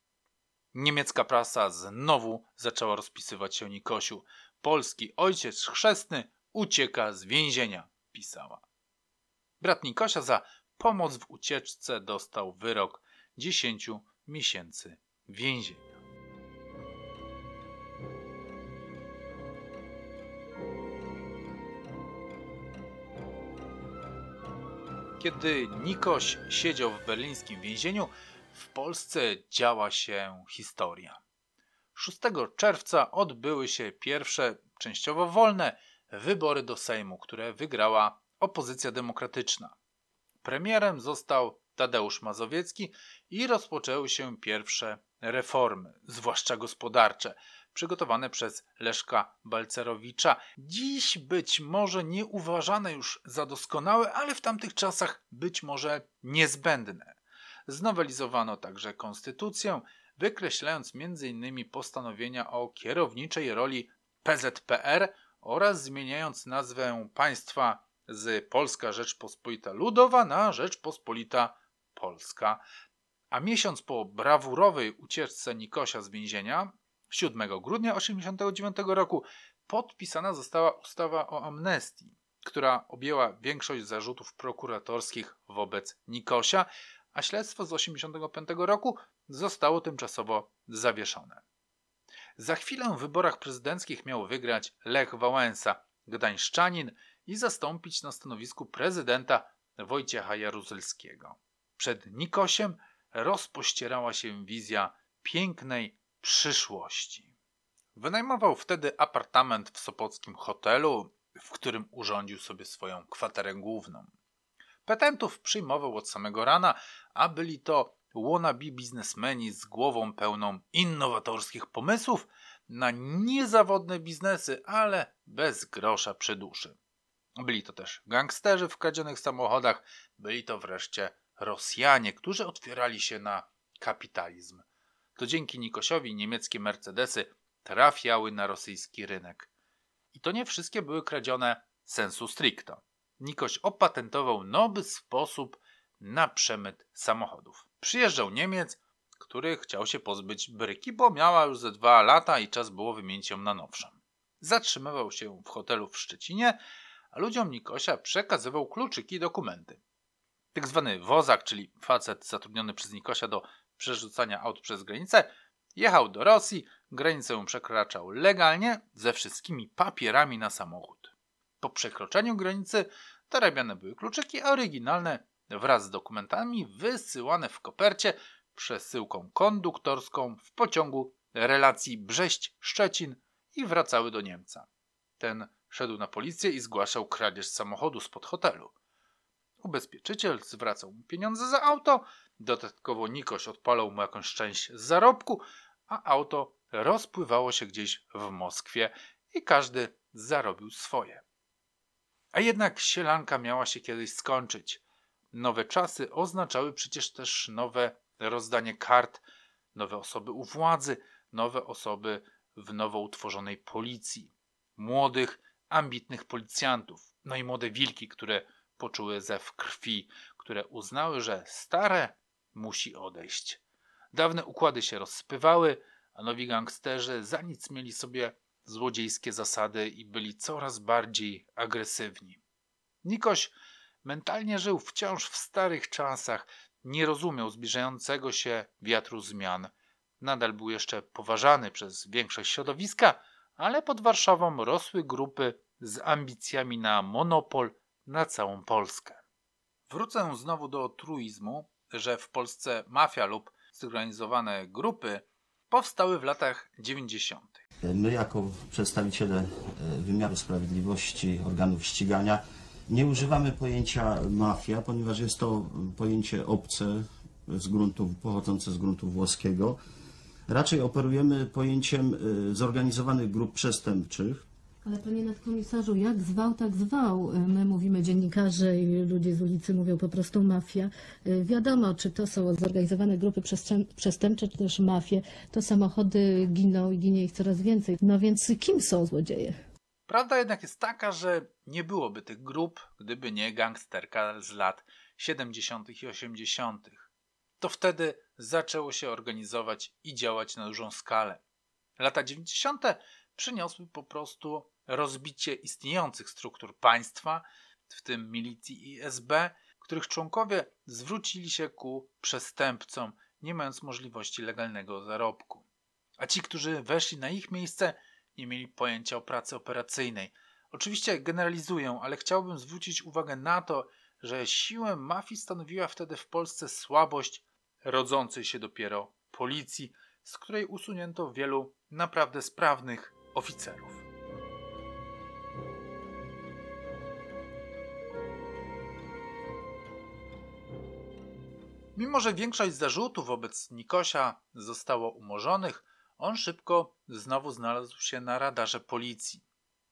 S1: Niemiecka prasa znowu zaczęła rozpisywać się o Nikosiu. Polski ojciec chrzestny ucieka z więzienia, pisała. Brat Nikosia za pomoc w ucieczce dostał wyrok 10 miesięcy więzienia. Kiedy Nikoś siedział w berlińskim więzieniu, w Polsce działa się historia. 6 czerwca odbyły się pierwsze, częściowo wolne, wybory do Sejmu, które wygrała opozycja demokratyczna. Premierem został Tadeusz Mazowiecki i rozpoczęły się pierwsze reformy, zwłaszcza gospodarcze, przygotowane przez Leszka Balcerowicza. Dziś być może nie uważane już za doskonałe, ale w tamtych czasach być może niezbędne. Znowelizowano także konstytucję, wykreślając m.in. postanowienia o kierowniczej roli PZPR oraz zmieniając nazwę państwa z Polska Rzeczpospolita Ludowa na Rzeczpospolita Polska. A miesiąc po brawurowej ucieczce Nikosia z więzienia, 7 grudnia 1989 roku, podpisana została ustawa o amnestii, która objęła większość zarzutów prokuratorskich wobec Nikosia, a śledztwo z 1985 roku zostało tymczasowo zawieszone. Za chwilę w wyborach prezydenckich miał wygrać Lech Wałęsa, gdańszczanin, i zastąpić na stanowisku prezydenta Wojciecha Jaruzelskiego. Przed Nikosiem rozpościerała się wizja pięknej przyszłości. Wynajmował wtedy apartament w sopockim hotelu, w którym urządził sobie swoją kwaterę główną. Petentów przyjmował od samego rana, a byli to wannabe biznesmeni z głową pełną innowatorskich pomysłów na niezawodne biznesy, ale bez grosza przy duszy. Byli to też gangsterzy w kradzionych samochodach, byli to wreszcie Rosjanie, którzy otwierali się na kapitalizm. To dzięki Nikosiowi niemieckie Mercedesy trafiały na rosyjski rynek. I to nie wszystkie były kradzione sensu stricto. Nikoś opatentował nowy sposób na przemyt samochodów. Przyjeżdżał Niemiec, który chciał się pozbyć bryki, bo miała już ze dwa lata i czas było wymienić ją na nowszą. zatrzymywał się w hotelu w Szczecinie, a ludziom Nikosia przekazywał kluczyki i dokumenty. Tak zwany wozak, czyli facet zatrudniony przez Nikosia do przerzucania aut przez granicę, jechał do Rosji, granicę przekraczał legalnie ze wszystkimi papierami na samochód. Po przekroczeniu granicy dorabiane były kluczyki, a oryginalne wraz z dokumentami wysyłane w kopercie przesyłką konduktorską w pociągu relacji Brześć-Szczecin i wracały do Niemca. Ten szedł na policję i zgłaszał kradzież samochodu spod hotelu. Ubezpieczyciel zwracał mu pieniądze za auto, dodatkowo Nikoś odpalał mu jakąś część z zarobku, a auto rozpływało się gdzieś w Moskwie i każdy zarobił swoje. A jednak sielanka miała się kiedyś skończyć. Nowe czasy oznaczały przecież też nowe rozdanie kart, nowe osoby u władzy, nowe osoby w nowo utworzonej policji, młodych, ambitnych policjantów, no i młode wilki, które poczuły zew krwi, które uznały, że stare musi odejść. Dawne układy się rozsypywały, a nowi gangsterzy za nic mieli sobie złodziejskie zasady i byli coraz bardziej agresywni. Nikoś mentalnie żył wciąż w starych czasach, nie rozumiał zbliżającego się wiatru zmian. Nadal był jeszcze poważany przez większość środowiska, ale pod Warszawą rosły grupy z ambicjami na monopol na całą Polskę. Wrócę znowu do truizmu, że w Polsce mafia lub zorganizowane grupy powstały w latach 90.
S6: My, jako przedstawiciele e, wymiaru sprawiedliwości, organów ścigania, nie używamy pojęcia mafia, ponieważ jest to pojęcie obce, z gruntu, pochodzące z gruntu włoskiego. Raczej operujemy pojęciem e, zorganizowanych grup przestępczych,
S7: Ale panie nadkomisarzu, jak zwał, tak zwał. My mówimy dziennikarze i ludzie z ulicy mówią po prostu mafia. Y, Wiadomo, czy to są zorganizowane grupy przestęp- przestępcze, czy też mafie, to samochody giną i ginie ich coraz więcej. No więc kim są złodzieje?
S1: Prawda jednak jest taka, że nie byłoby tych grup, gdyby nie gangsterka z lat 70. i 80. To wtedy zaczęło się organizować i działać na dużą skalę. Lata 90. przyniosły po prostu rozbicie istniejących struktur państwa, w tym milicji i SB, których członkowie zwrócili się ku przestępcom, nie mając możliwości legalnego zarobku. A ci, którzy weszli na ich miejsce, nie mieli pojęcia o pracy operacyjnej. Oczywiście generalizuję, ale chciałbym zwrócić uwagę na to, że siłę mafii stanowiła wtedy w Polsce słabość rodzącej się dopiero policji, z której usunięto wielu naprawdę sprawnych oficerów. Mimo, że większość zarzutów wobec Nikosia zostało umorzonych, on szybko znowu znalazł się na radarze policji.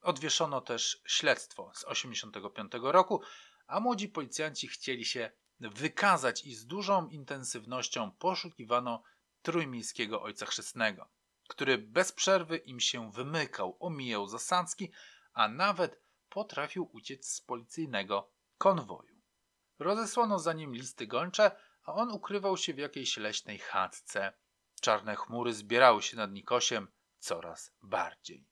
S1: Odwieszono też śledztwo z 1985 roku, a młodzi policjanci chcieli się wykazać i z dużą intensywnością poszukiwano trójmiejskiego ojca chrzestnego, który bez przerwy im się wymykał, omijał zasadzki, a nawet potrafił uciec z policyjnego konwoju. Rozesłano za nim listy gończe, a on ukrywał się w jakiejś leśnej chatce. Czarne chmury zbierały się nad Nikosiem coraz bardziej.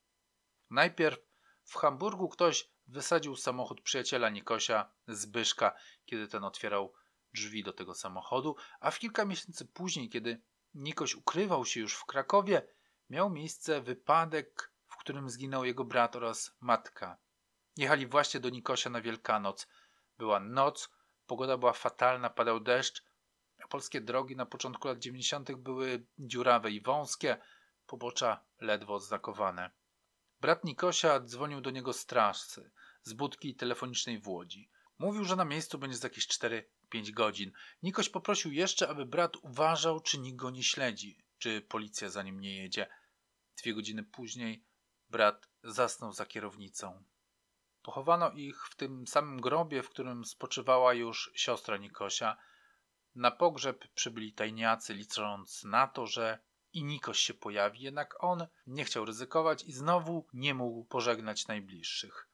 S1: Najpierw w Hamburgu ktoś wysadził samochód przyjaciela Nikosia, Zbyszka, kiedy ten otwierał drzwi do tego samochodu, a w kilka miesięcy później, kiedy Nikoś ukrywał się już w Krakowie, miał miejsce wypadek, w którym zginął jego brat oraz matka. Jechali właśnie do Nikosia na Wielkanoc. Była noc, pogoda była fatalna, padał deszcz, polskie drogi na początku lat 90. były dziurawe i wąskie, pobocza ledwo odznakowane. Brat Nikosia dzwonił do niego strażcy z budki telefonicznej w Łodzi. Mówił, że na miejscu będzie za jakieś 4-5 godzin. Nikoś poprosił jeszcze, aby brat uważał, czy nikt go nie śledzi, czy policja za nim nie jedzie. Dwie godziny później brat zasnął za kierownicą. Pochowano ich w tym samym grobie, w którym spoczywała już siostra Nikosia. Na pogrzeb przybyli tajniacy, licząc na to, że i Nikoś się pojawi, jednak on nie chciał ryzykować i znowu nie mógł pożegnać najbliższych.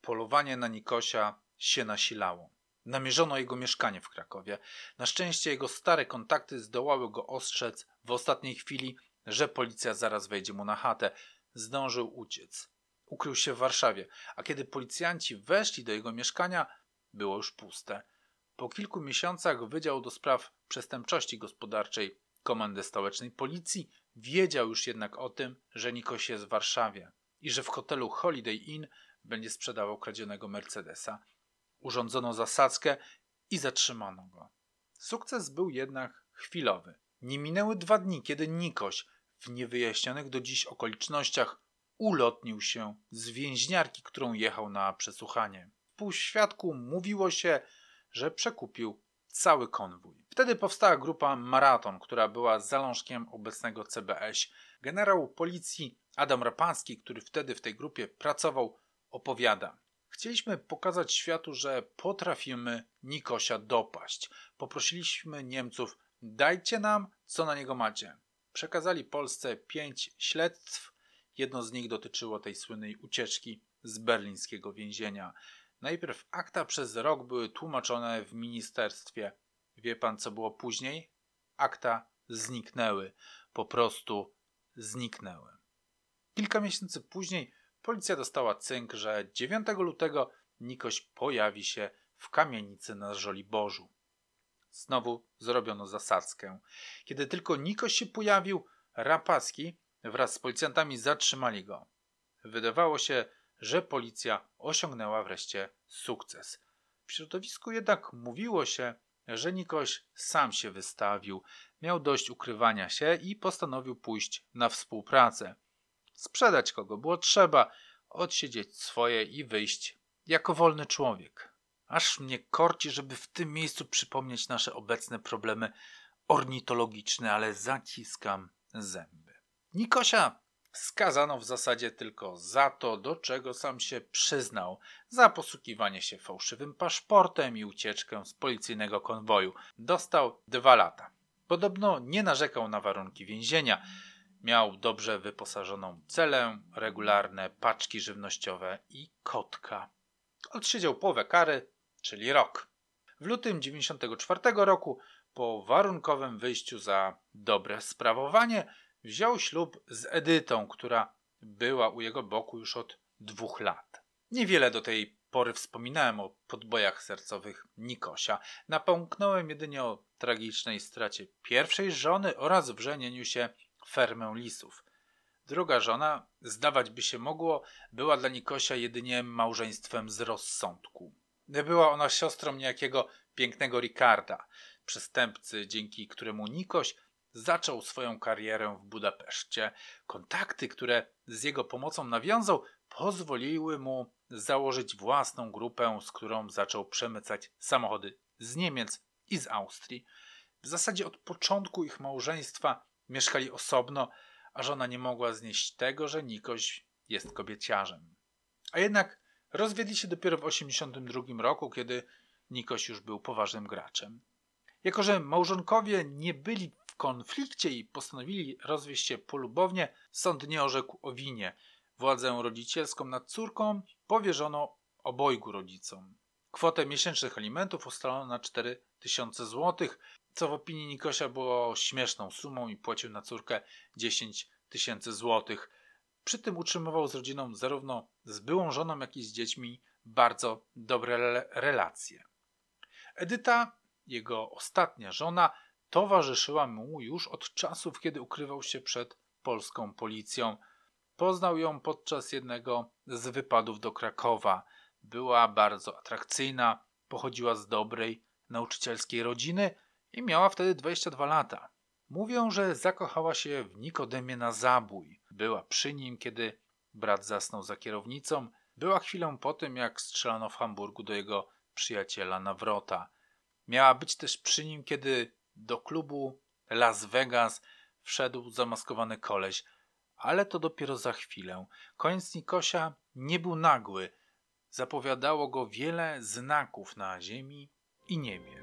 S1: Polowanie na Nikosia się nasilało. Namierzono jego mieszkanie w Krakowie. Na szczęście jego stare kontakty zdołały go ostrzec w ostatniej chwili, że policja zaraz wejdzie mu na chatę. Zdążył uciec. ukrył się w Warszawie, a kiedy policjanci weszli do jego mieszkania, było już puste. Po kilku miesiącach Wydział do Spraw Przestępczości Gospodarczej Komendy Stołecznej Policji wiedział już jednak o tym, że Nikoś jest w Warszawie i że w hotelu Holiday Inn będzie sprzedawał kradzionego Mercedesa. Urządzono zasadzkę i zatrzymano go. Sukces był jednak chwilowy. Nie minęły dwa dni, kiedy Nikoś w niewyjaśnionych do dziś okolicznościach ulotnił się z więźniarki, którą jechał na przesłuchanie. W półświadku mówiło się, że przekupił cały konwój. Wtedy powstała grupa Maraton, która była zalążkiem obecnego CBS. Generał policji Adam Rapański, który wtedy w tej grupie pracował, opowiada. Chcieliśmy pokazać światu, że potrafimy Nikosia dopaść. Poprosiliśmy Niemców, dajcie nam, co na niego macie. Przekazali Polsce pięć śledztw. Jedno z nich dotyczyło tej słynnej ucieczki z berlińskiego więzienia. Najpierw akta przez rok były tłumaczone w ministerstwie. Wie pan, co było później? Akta zniknęły. Po prostu zniknęły. Kilka miesięcy później policja dostała cynk, że 9 lutego Nikoś pojawi się w kamienicy na Żoliborzu. Znowu zrobiono zasadzkę. Kiedy tylko Nikoś się pojawił, Rapaski wraz z policjantami zatrzymali go. Wydawało się, że policja osiągnęła wreszcie sukces. W środowisku jednak mówiło się, że Nikoś sam się wystawił, miał dość ukrywania się i postanowił pójść na współpracę. Sprzedać kogo było trzeba, odsiedzieć swoje i wyjść jako wolny człowiek. Aż mnie korci, żeby w tym miejscu przypomnieć nasze obecne problemy ornitologiczne, ale zaciskam zęby. Nikosia skazano w zasadzie tylko za to, do czego sam się przyznał, za posługiwanie się fałszywym paszportem i ucieczkę z policyjnego konwoju. Dostał dwa lata. Podobno nie narzekał na warunki więzienia. Miał dobrze wyposażoną celę, regularne paczki żywnościowe i kotka. Odsiedział połowę kary, czyli rok. W lutym 94 roku, po warunkowym wyjściu za dobre sprawowanie, wziął ślub z Edytą, która była u jego boku już od dwóch lat. Niewiele do tej pory wspominałem o podbojach sercowych Nikosia. Napomknąłem jedynie o tragicznej stracie pierwszej żony oraz wrzenieniu się fermę lisów. Druga żona, zdawać by się mogło, była dla Nikosia jedynie małżeństwem z rozsądku. Była ona siostrą niejakiego pięknego Ricarda, przestępcy, dzięki któremu Nikoś zaczął swoją karierę w Budapeszcie. Kontakty, które z jego pomocą nawiązał, pozwoliły mu założyć własną grupę, z którą zaczął przemycać samochody z Niemiec i z Austrii. W zasadzie od początku ich małżeństwa mieszkali osobno, a żona nie mogła znieść tego, że Nikoś jest kobieciarzem. A jednak rozwiedli się dopiero w 1982 roku, kiedy Nikoś już był poważnym graczem. Jako, że małżonkowie nie byli konflikcie i postanowili rozwieść się polubownie, sąd nie orzekł o winie. Władzę rodzicielską nad córką powierzono obojgu rodzicom. Kwotę miesięcznych alimentów ustalono na 4000 zł, co w opinii Nikosia było śmieszną sumą i płacił na córkę 10 tysięcy złotych. Przy tym utrzymywał z rodziną zarówno z byłą żoną, jak i z dziećmi bardzo dobre relacje. Edyta, jego ostatnia żona, towarzyszyła mu już od czasów, kiedy ukrywał się przed polską policją. Poznał ją podczas jednego z wypadów do Krakowa. Była bardzo atrakcyjna, pochodziła z dobrej, nauczycielskiej rodziny i miała wtedy 22 lata. Mówią, że zakochała się w Nikodemie na zabój. Była przy nim, kiedy brat zasnął za kierownicą. Była chwilę po tym, jak strzelano w Hamburgu do jego przyjaciela Nawrota. Miała być też przy nim, kiedy do klubu Las Vegas wszedł zamaskowany koleś, ale to dopiero za chwilę. Koniec Nikosia nie był nagły. Zapowiadało go wiele znaków na ziemi i niebie.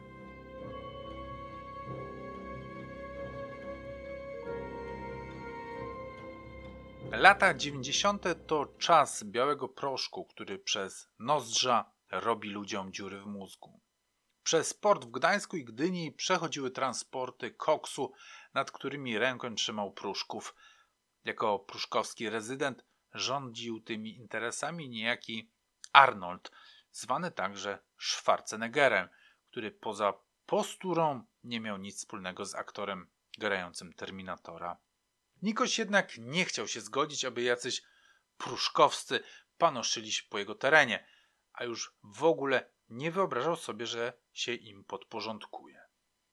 S1: Lata 90. to czas białego proszku, który przez nozdrza robi ludziom dziury w mózgu. Przez port w Gdańsku i Gdyni przechodziły transporty koksu, nad którymi rękę trzymał Pruszków. Jako pruszkowski rezydent rządził tymi interesami niejaki Arnold, zwany także Schwarzeneggerem, który poza posturą nie miał nic wspólnego z aktorem grającym Terminatora. Nikoś jednak nie chciał się zgodzić, aby jacyś pruszkowscy panoszyli się po jego terenie, a już w ogóle nie wyobrażał sobie, że się im podporządkuje.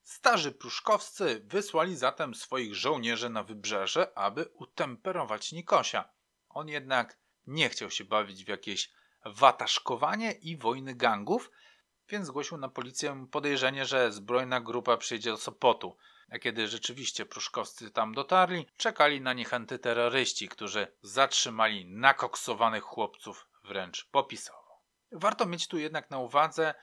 S1: Starzy pruszkowscy wysłali zatem swoich żołnierzy na wybrzeże, aby utemperować Nikosia. On jednak nie chciał się bawić w jakieś wataszkowanie i wojny gangów, więc zgłosił na policję podejrzenie, że zbrojna grupa przyjdzie do Sopotu. A kiedy rzeczywiście pruszkowscy tam dotarli, czekali na nich antyterroryści, którzy zatrzymali nakoksowanych chłopców wręcz popisowo. Warto mieć tu jednak na uwadze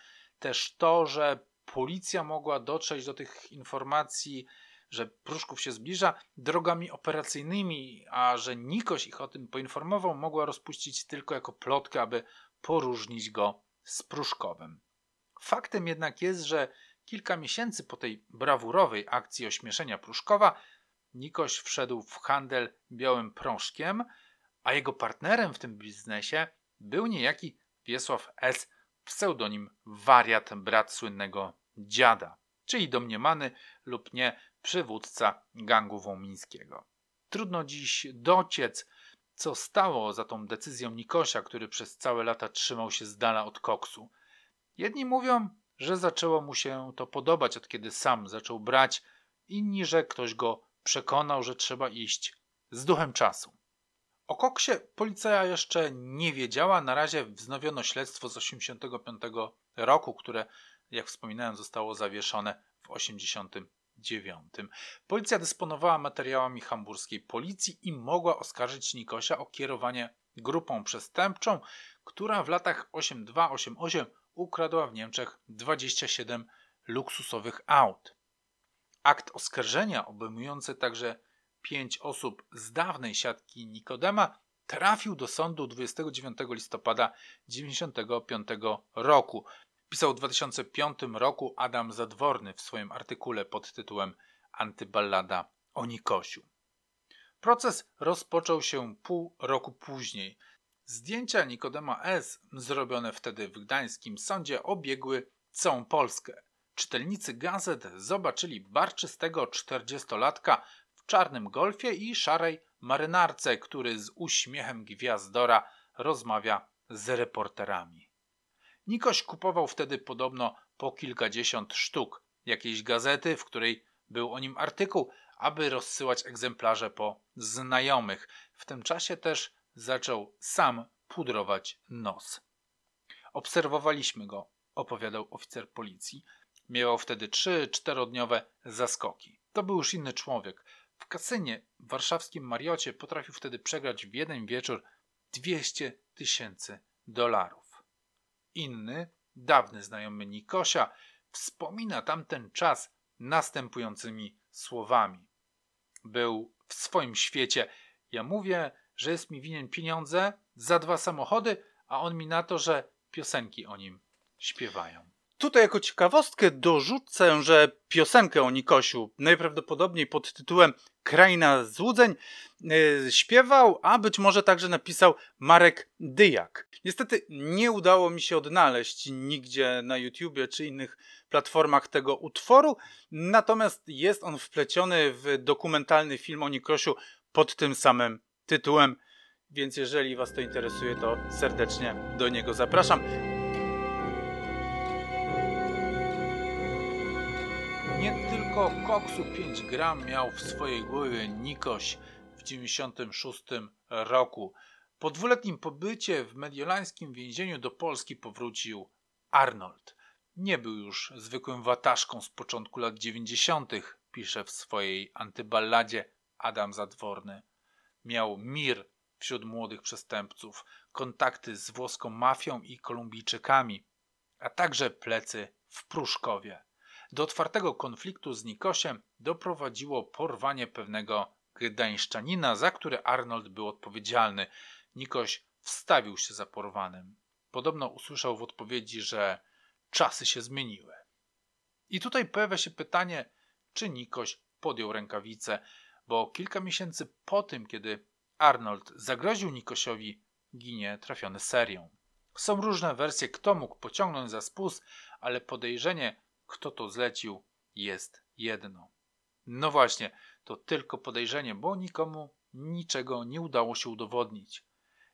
S1: też to, że policja mogła dotrzeć do tych informacji, że Pruszków się zbliża drogami operacyjnymi, a że Nikoś ich o tym poinformował, mogła rozpuścić tylko jako plotkę, aby poróżnić go z Pruszkowem. Faktem jednak jest, że kilka miesięcy po tej brawurowej akcji ośmieszenia Pruszkowa Nikoś wszedł w handel białym proszkiem, a jego partnerem w tym biznesie był niejaki Wiesław S., pseudonim wariat, brat słynnego dziada, czyli domniemany lub nie przywódca gangu wołmińskiego. Trudno dziś dociec, co stało za tą decyzją Nikosia, który przez całe lata trzymał się z dala od koksu. Jedni mówią, że zaczęło mu się to podobać, od kiedy sam zaczął brać, inni, że ktoś go przekonał, że trzeba iść z duchem czasu. O koksie policja jeszcze nie wiedziała. Na razie wznowiono śledztwo z 1985 roku, które, jak wspominałem, zostało zawieszone w 1989. Policja dysponowała materiałami hamburskiej policji i mogła oskarżyć Nikosia o kierowanie grupą przestępczą, która w latach 82-88 ukradła w Niemczech 27 luksusowych aut. Akt oskarżenia obejmujący także pięć osób z dawnej siatki Nikodema trafił do sądu 29 listopada 1995 roku. Pisał w 2005 roku Adam Zadworny w swoim artykule pod tytułem Antyballada o Nikosiu. Proces rozpoczął się pół roku później. Zdjęcia Nikodema S., zrobione wtedy w gdańskim sądzie, obiegły całą Polskę. Czytelnicy gazet zobaczyli barczystego czterdziestolatka czarnym golfie i szarej marynarce, który z uśmiechem gwiazdora rozmawia z reporterami. Nikoś kupował wtedy podobno po kilkadziesiąt sztuk jakiejś gazety, w której był o nim artykuł, aby rozsyłać egzemplarze po znajomych. W tym czasie też zaczął sam pudrować nos. Obserwowaliśmy go, opowiadał oficer policji. Miewał wtedy trzy, czterodniowe zaskoki. To był już inny człowiek. W kasynie w warszawskim Mariocie potrafił wtedy przegrać w jeden wieczór 200 tysięcy dolarów. Inny, dawny znajomy Nikosia, wspomina tamten czas następującymi słowami. Był w swoim świecie. Ja mówię, że jest mi winien pieniądze za dwa samochody, a on mi na to, że piosenki o nim śpiewają. Tutaj jako ciekawostkę dorzucę, że piosenkę o Nikosiu, najprawdopodobniej pod tytułem Kraina Złudzeń, yy, śpiewał, a być może także napisał Marek Dyjak. Niestety nie udało mi się odnaleźć nigdzie na YouTubie czy innych platformach tego utworu, natomiast jest on wpleciony w dokumentalny film o Nikosiu pod tym samym tytułem, więc jeżeli Was to interesuje, to serdecznie do niego zapraszam. Koksu 5 gram miał w swojej głowie Nikoś w 96 roku. Po dwuletnim pobycie w mediolańskim więzieniu do Polski powrócił Arnold. Nie był już zwykłym wataszką z początku lat 90., pisze w swojej antyballadzie Adam Zadworny. Miał mir wśród młodych przestępców, kontakty z włoską mafią i Kolumbijczykami, a także plecy w Pruszkowie. Do otwartego konfliktu z Nikosiem doprowadziło porwanie pewnego gdańszczanina, za które Arnold był odpowiedzialny. Nikoś wstawił się za porwanym. Podobno usłyszał w odpowiedzi, że czasy się zmieniły. I tutaj pojawia się pytanie, czy Nikoś podjął rękawice, bo kilka miesięcy po tym, kiedy Arnold zagroził Nikosiowi, ginie trafiony serią. Są różne wersje, kto mógł pociągnąć za spust, ale podejrzenie, kto to zlecił, jest jedno. No właśnie, to tylko podejrzenie, bo nikomu niczego nie udało się udowodnić.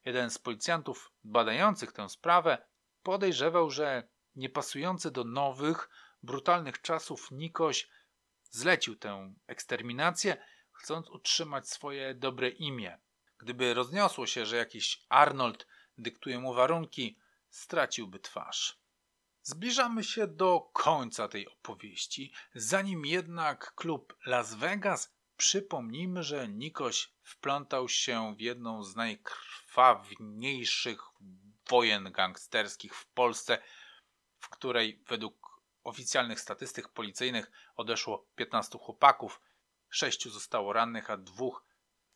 S1: Jeden z policjantów badających tę sprawę podejrzewał, że niepasujący do nowych, brutalnych czasów Nikoś zlecił tę eksterminację, chcąc utrzymać swoje dobre imię. Gdyby rozniosło się, że jakiś Arnold dyktuje mu warunki, straciłby twarz. Zbliżamy się do końca tej opowieści. Zanim jednak klub Las Vegas, przypomnijmy, że Nikoś wplątał się w jedną z najkrwawniejszych wojen gangsterskich w Polsce, w której według oficjalnych statystyk policyjnych odeszło 15 chłopaków, sześciu zostało rannych, a dwóch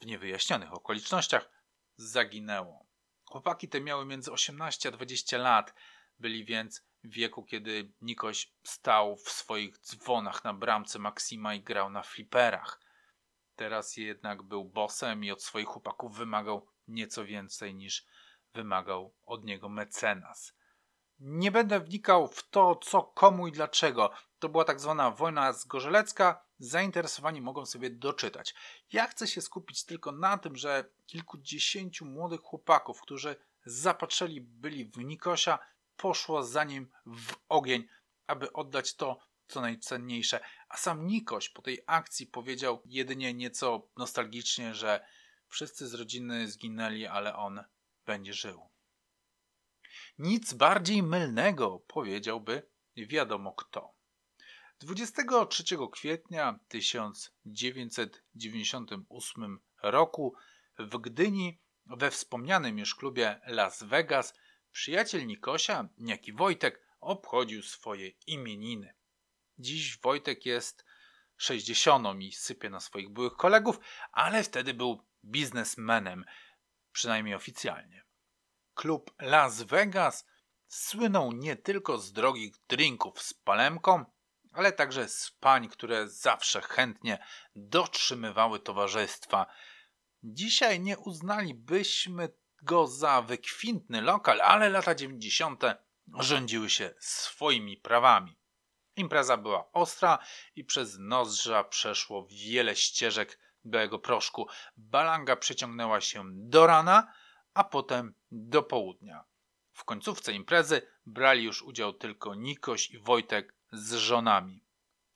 S1: w niewyjaśnionych okolicznościach zaginęło. Chłopaki te miały między 18 a 20 lat, byli więc wieku, kiedy Nikoś stał w swoich dzwonach na bramce Maksima i grał na fliperach. Teraz jednak był bosem i od swoich chłopaków wymagał nieco więcej niż wymagał od niego mecenas. Nie będę wnikał w to, co, komu i dlaczego. To była tak zwana wojna zgorzelecka. Zainteresowani mogą sobie doczytać. Ja chcę się skupić tylko na tym, że kilkudziesięciu młodych chłopaków, którzy zapatrzeli byli w Nikosia, poszło za nim w ogień, aby oddać to, co najcenniejsze. A sam Nikoś po tej akcji powiedział jedynie nieco nostalgicznie, że wszyscy z rodziny zginęli, ale on będzie żył. Nic bardziej mylnego, powiedziałby wiadomo kto. 23 kwietnia 1998 roku w Gdyni we wspomnianym już klubie Las Vegas przyjaciel Nikosia, niejaki Wojtek, obchodził swoje imieniny. Dziś Wojtek jest 60 i sypie na swoich byłych kolegów, ale wtedy był biznesmenem, przynajmniej oficjalnie. Klub Las Vegas słynął nie tylko z drogich drinków z palemką, ale także z pań, które zawsze chętnie dotrzymywały towarzystwa. Dzisiaj nie uznalibyśmy go za wykwintny lokal, ale lata 90. rządziły się swoimi prawami. Impreza była ostra i przez nozdrza przeszło wiele ścieżek białego proszku. Balanga przeciągnęła się do rana, a potem do południa. W końcówce imprezy brali już udział tylko Nikoś i Wojtek z żonami.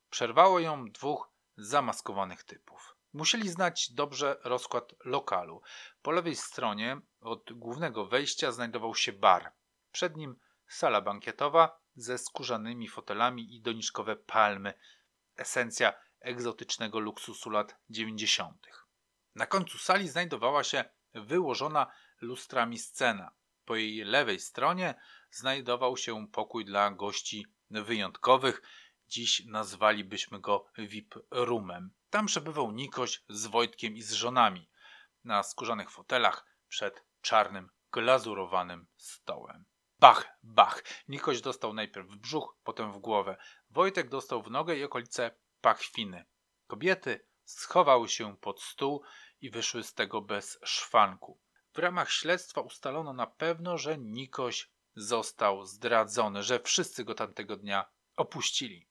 S1: Przerwało ją dwóch zamaskowanych typów. Musieli znać dobrze rozkład lokalu. Po lewej stronie od głównego wejścia znajdował się bar. Przed nim sala bankietowa ze skórzanymi fotelami i doniczkowe palmy. Esencja egzotycznego luksusu lat 90. Na końcu sali znajdowała się wyłożona lustrami scena. Po jej lewej stronie znajdował się pokój dla gości wyjątkowych. Dziś nazwalibyśmy go VIP roomem. Tam przebywał Nikoś z Wojtkiem i z żonami na skórzanych fotelach przed czarnym, glazurowanym stołem. Bach, bach. Nikoś dostał najpierw w brzuch, potem w głowę. Wojtek dostał w nogę i okolice pachwiny. Kobiety schowały się pod stół i wyszły z tego bez szwanku. W ramach śledztwa ustalono na pewno, że Nikoś został zdradzony, że wszyscy go tamtego dnia opuścili.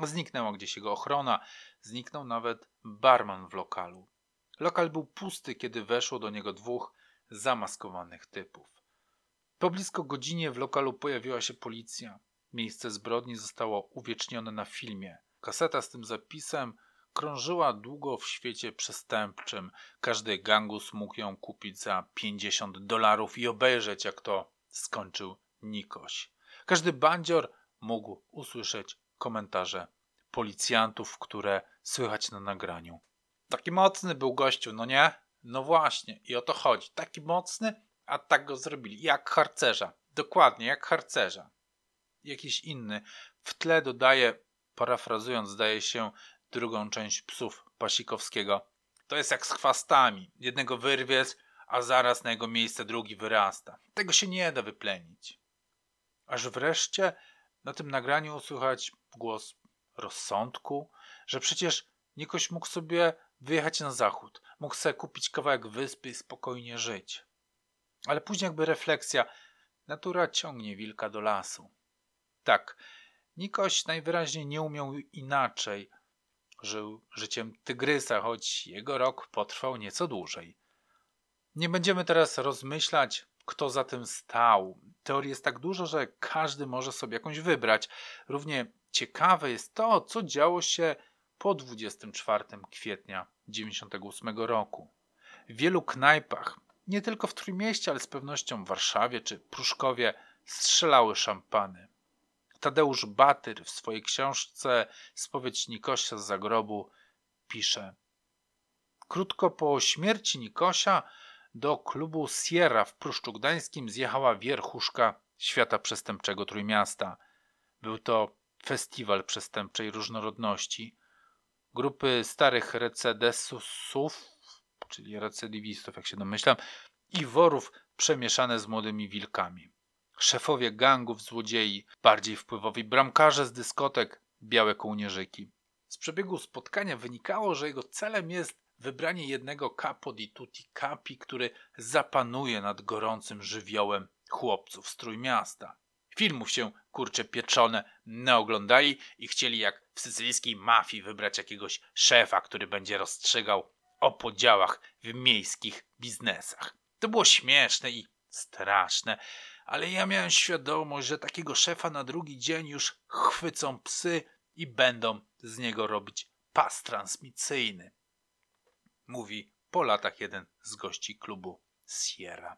S1: Zniknęła gdzieś jego ochrona, zniknął nawet barman w lokalu. Lokal był pusty, kiedy weszło do niego dwóch zamaskowanych typów. Po blisko godzinie w lokalu pojawiła się policja. Miejsce zbrodni zostało uwiecznione na filmie. Kaseta z tym zapisem krążyła długo w świecie przestępczym. Każdy gangus mógł ją kupić za 50 dolarów i obejrzeć, jak to skończył Nikoś. Każdy bandzior mógł usłyszeć komentarze policjantów, które słychać na nagraniu. Taki mocny był gościu, no nie? No właśnie, i o to chodzi. Taki mocny, a tak go zrobili. Jak harcerza. Dokładnie, jak harcerza. Jakiś inny. W tle dodaje, parafrazując, zdaje się, drugą część psów Pasikowskiego. To jest jak z chwastami. Jednego wyrwiesz, a zaraz na jego miejsce drugi wyrasta. Tego się nie da wyplenić. Aż wreszcie na tym nagraniu słychać głos rozsądku, że przecież Nikoś mógł sobie wyjechać na zachód. mógł sobie kupić kawałek wyspy i spokojnie żyć. Ale później jakby refleksja, natura ciągnie wilka do lasu. Tak, Nikoś najwyraźniej nie umiał inaczej. Żył życiem tygrysa, choć jego rok potrwał nieco dłużej. Nie będziemy teraz rozmyślać, kto za tym stał. Teorii jest tak dużo, że każdy może sobie jakąś wybrać. Równie ciekawe jest to, co działo się po 24 kwietnia 98 roku. W wielu knajpach, nie tylko w Trójmieście, ale z pewnością w Warszawie czy Pruszkowie, strzelały szampany. Tadeusz Batyr w swojej książce Spowiedź Nikosia z zagrobu pisze Krótko po śmierci Nikosia do klubu Sierra w Pruszczu Gdańskim zjechała wierchuszka świata przestępczego Trójmiasta. Był to festiwal przestępczej różnorodności. Grupy starych recedesów, czyli recydywistów, jak się domyślam, i worów przemieszane z młodymi wilkami. Szefowie gangów złodziei, bardziej wpływowi bramkarze z dyskotek, białe kołnierzyki. Z przebiegu spotkania wynikało, że jego celem jest wybranie jednego capo di tutti capi, który zapanuje nad gorącym żywiołem chłopców z Trójmiasta. Filmów się, kurcze pieczone, naoglądali i chcieli jak w sycylijskiej mafii wybrać jakiegoś szefa, który będzie rozstrzygał o podziałach w miejskich biznesach. To było śmieszne i straszne, ale ja miałem świadomość, że takiego szefa na drugi dzień już chwycą psy i będą z niego robić pas transmisyjny. Mówi po latach jeden z gości klubu Sierra.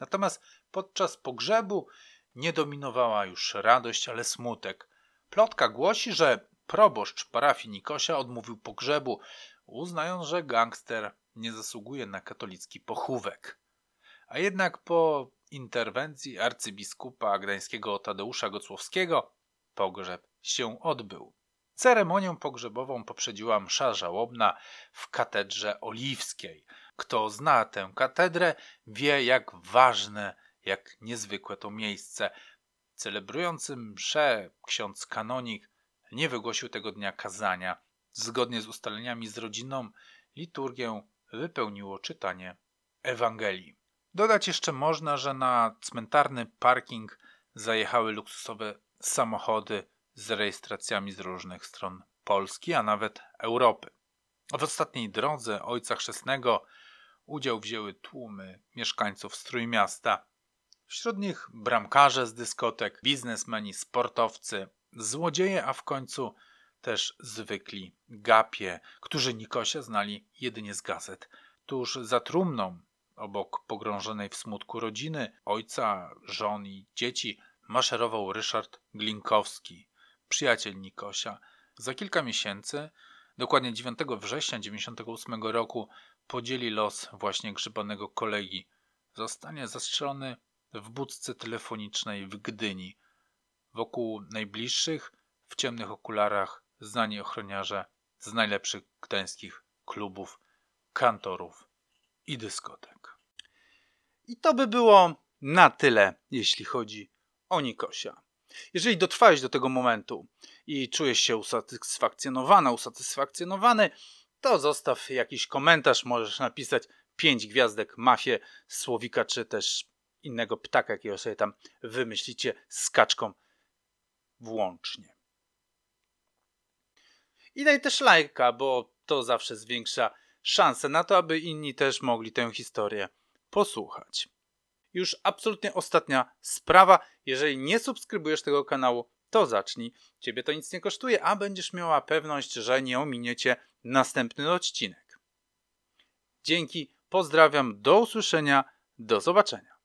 S1: Natomiast podczas pogrzebu nie dominowała już radość, ale smutek. Plotka głosi, że proboszcz parafii Nikosia odmówił pogrzebu, uznając, że gangster nie zasługuje na katolicki pochówek. A jednak po interwencji arcybiskupa gdańskiego Tadeusza Gocłowskiego pogrzeb się odbył. Ceremonię pogrzebową poprzedziła msza żałobna w katedrze oliwskiej. Kto zna tę katedrę, wie jak ważne, jak niezwykłe to miejsce. Celebrujący mszę ksiądz kanonik nie wygłosił tego dnia kazania. Zgodnie z ustaleniami z rodziną, liturgię wypełniło czytanie Ewangelii. Dodać jeszcze można, że na cmentarny parking zajechały luksusowe samochody z rejestracjami z różnych stron Polski, a nawet Europy. W ostatniej drodze Ojca Chrzestnego udział wzięły tłumy mieszkańców Strójmiasta. Wśród nich bramkarze z dyskotek, biznesmeni, sportowcy, złodzieje, a w końcu też zwykli gapie, którzy Nikosia znali jedynie z gazet. Tuż za trumną Obok pogrążonej w smutku rodziny, ojca, żon i dzieci, maszerował Ryszard Glinkowski, przyjaciel Nikosia. Za kilka miesięcy, dokładnie 9 września 1998 roku, podzieli los właśnie grzybanego kolegi. Zostanie zastrzelony w budce telefonicznej w Gdyni. Wokół najbliższych, w ciemnych okularach, znani ochroniarze z najlepszych gdańskich klubów, kantorów i dyskotek. I to by było na tyle, jeśli chodzi o Nikosia. Jeżeli dotrwałeś do tego momentu i czujesz się usatysfakcjonowana, usatysfakcjonowany, to zostaw jakiś komentarz, możesz napisać 5 gwiazdek mafię słowika, czy też innego ptaka, jakiego sobie tam wymyślicie z kaczką włącznie. I daj też lajka, bo to zawsze zwiększa szanse na to, aby inni też mogli tę historię posłuchać. Już absolutnie ostatnia sprawa. Jeżeli nie subskrybujesz tego kanału, to zacznij. Ciebie to nic nie kosztuje, a będziesz miała pewność, że nie ominiecie następny odcinek. Dzięki, pozdrawiam, do usłyszenia, do zobaczenia.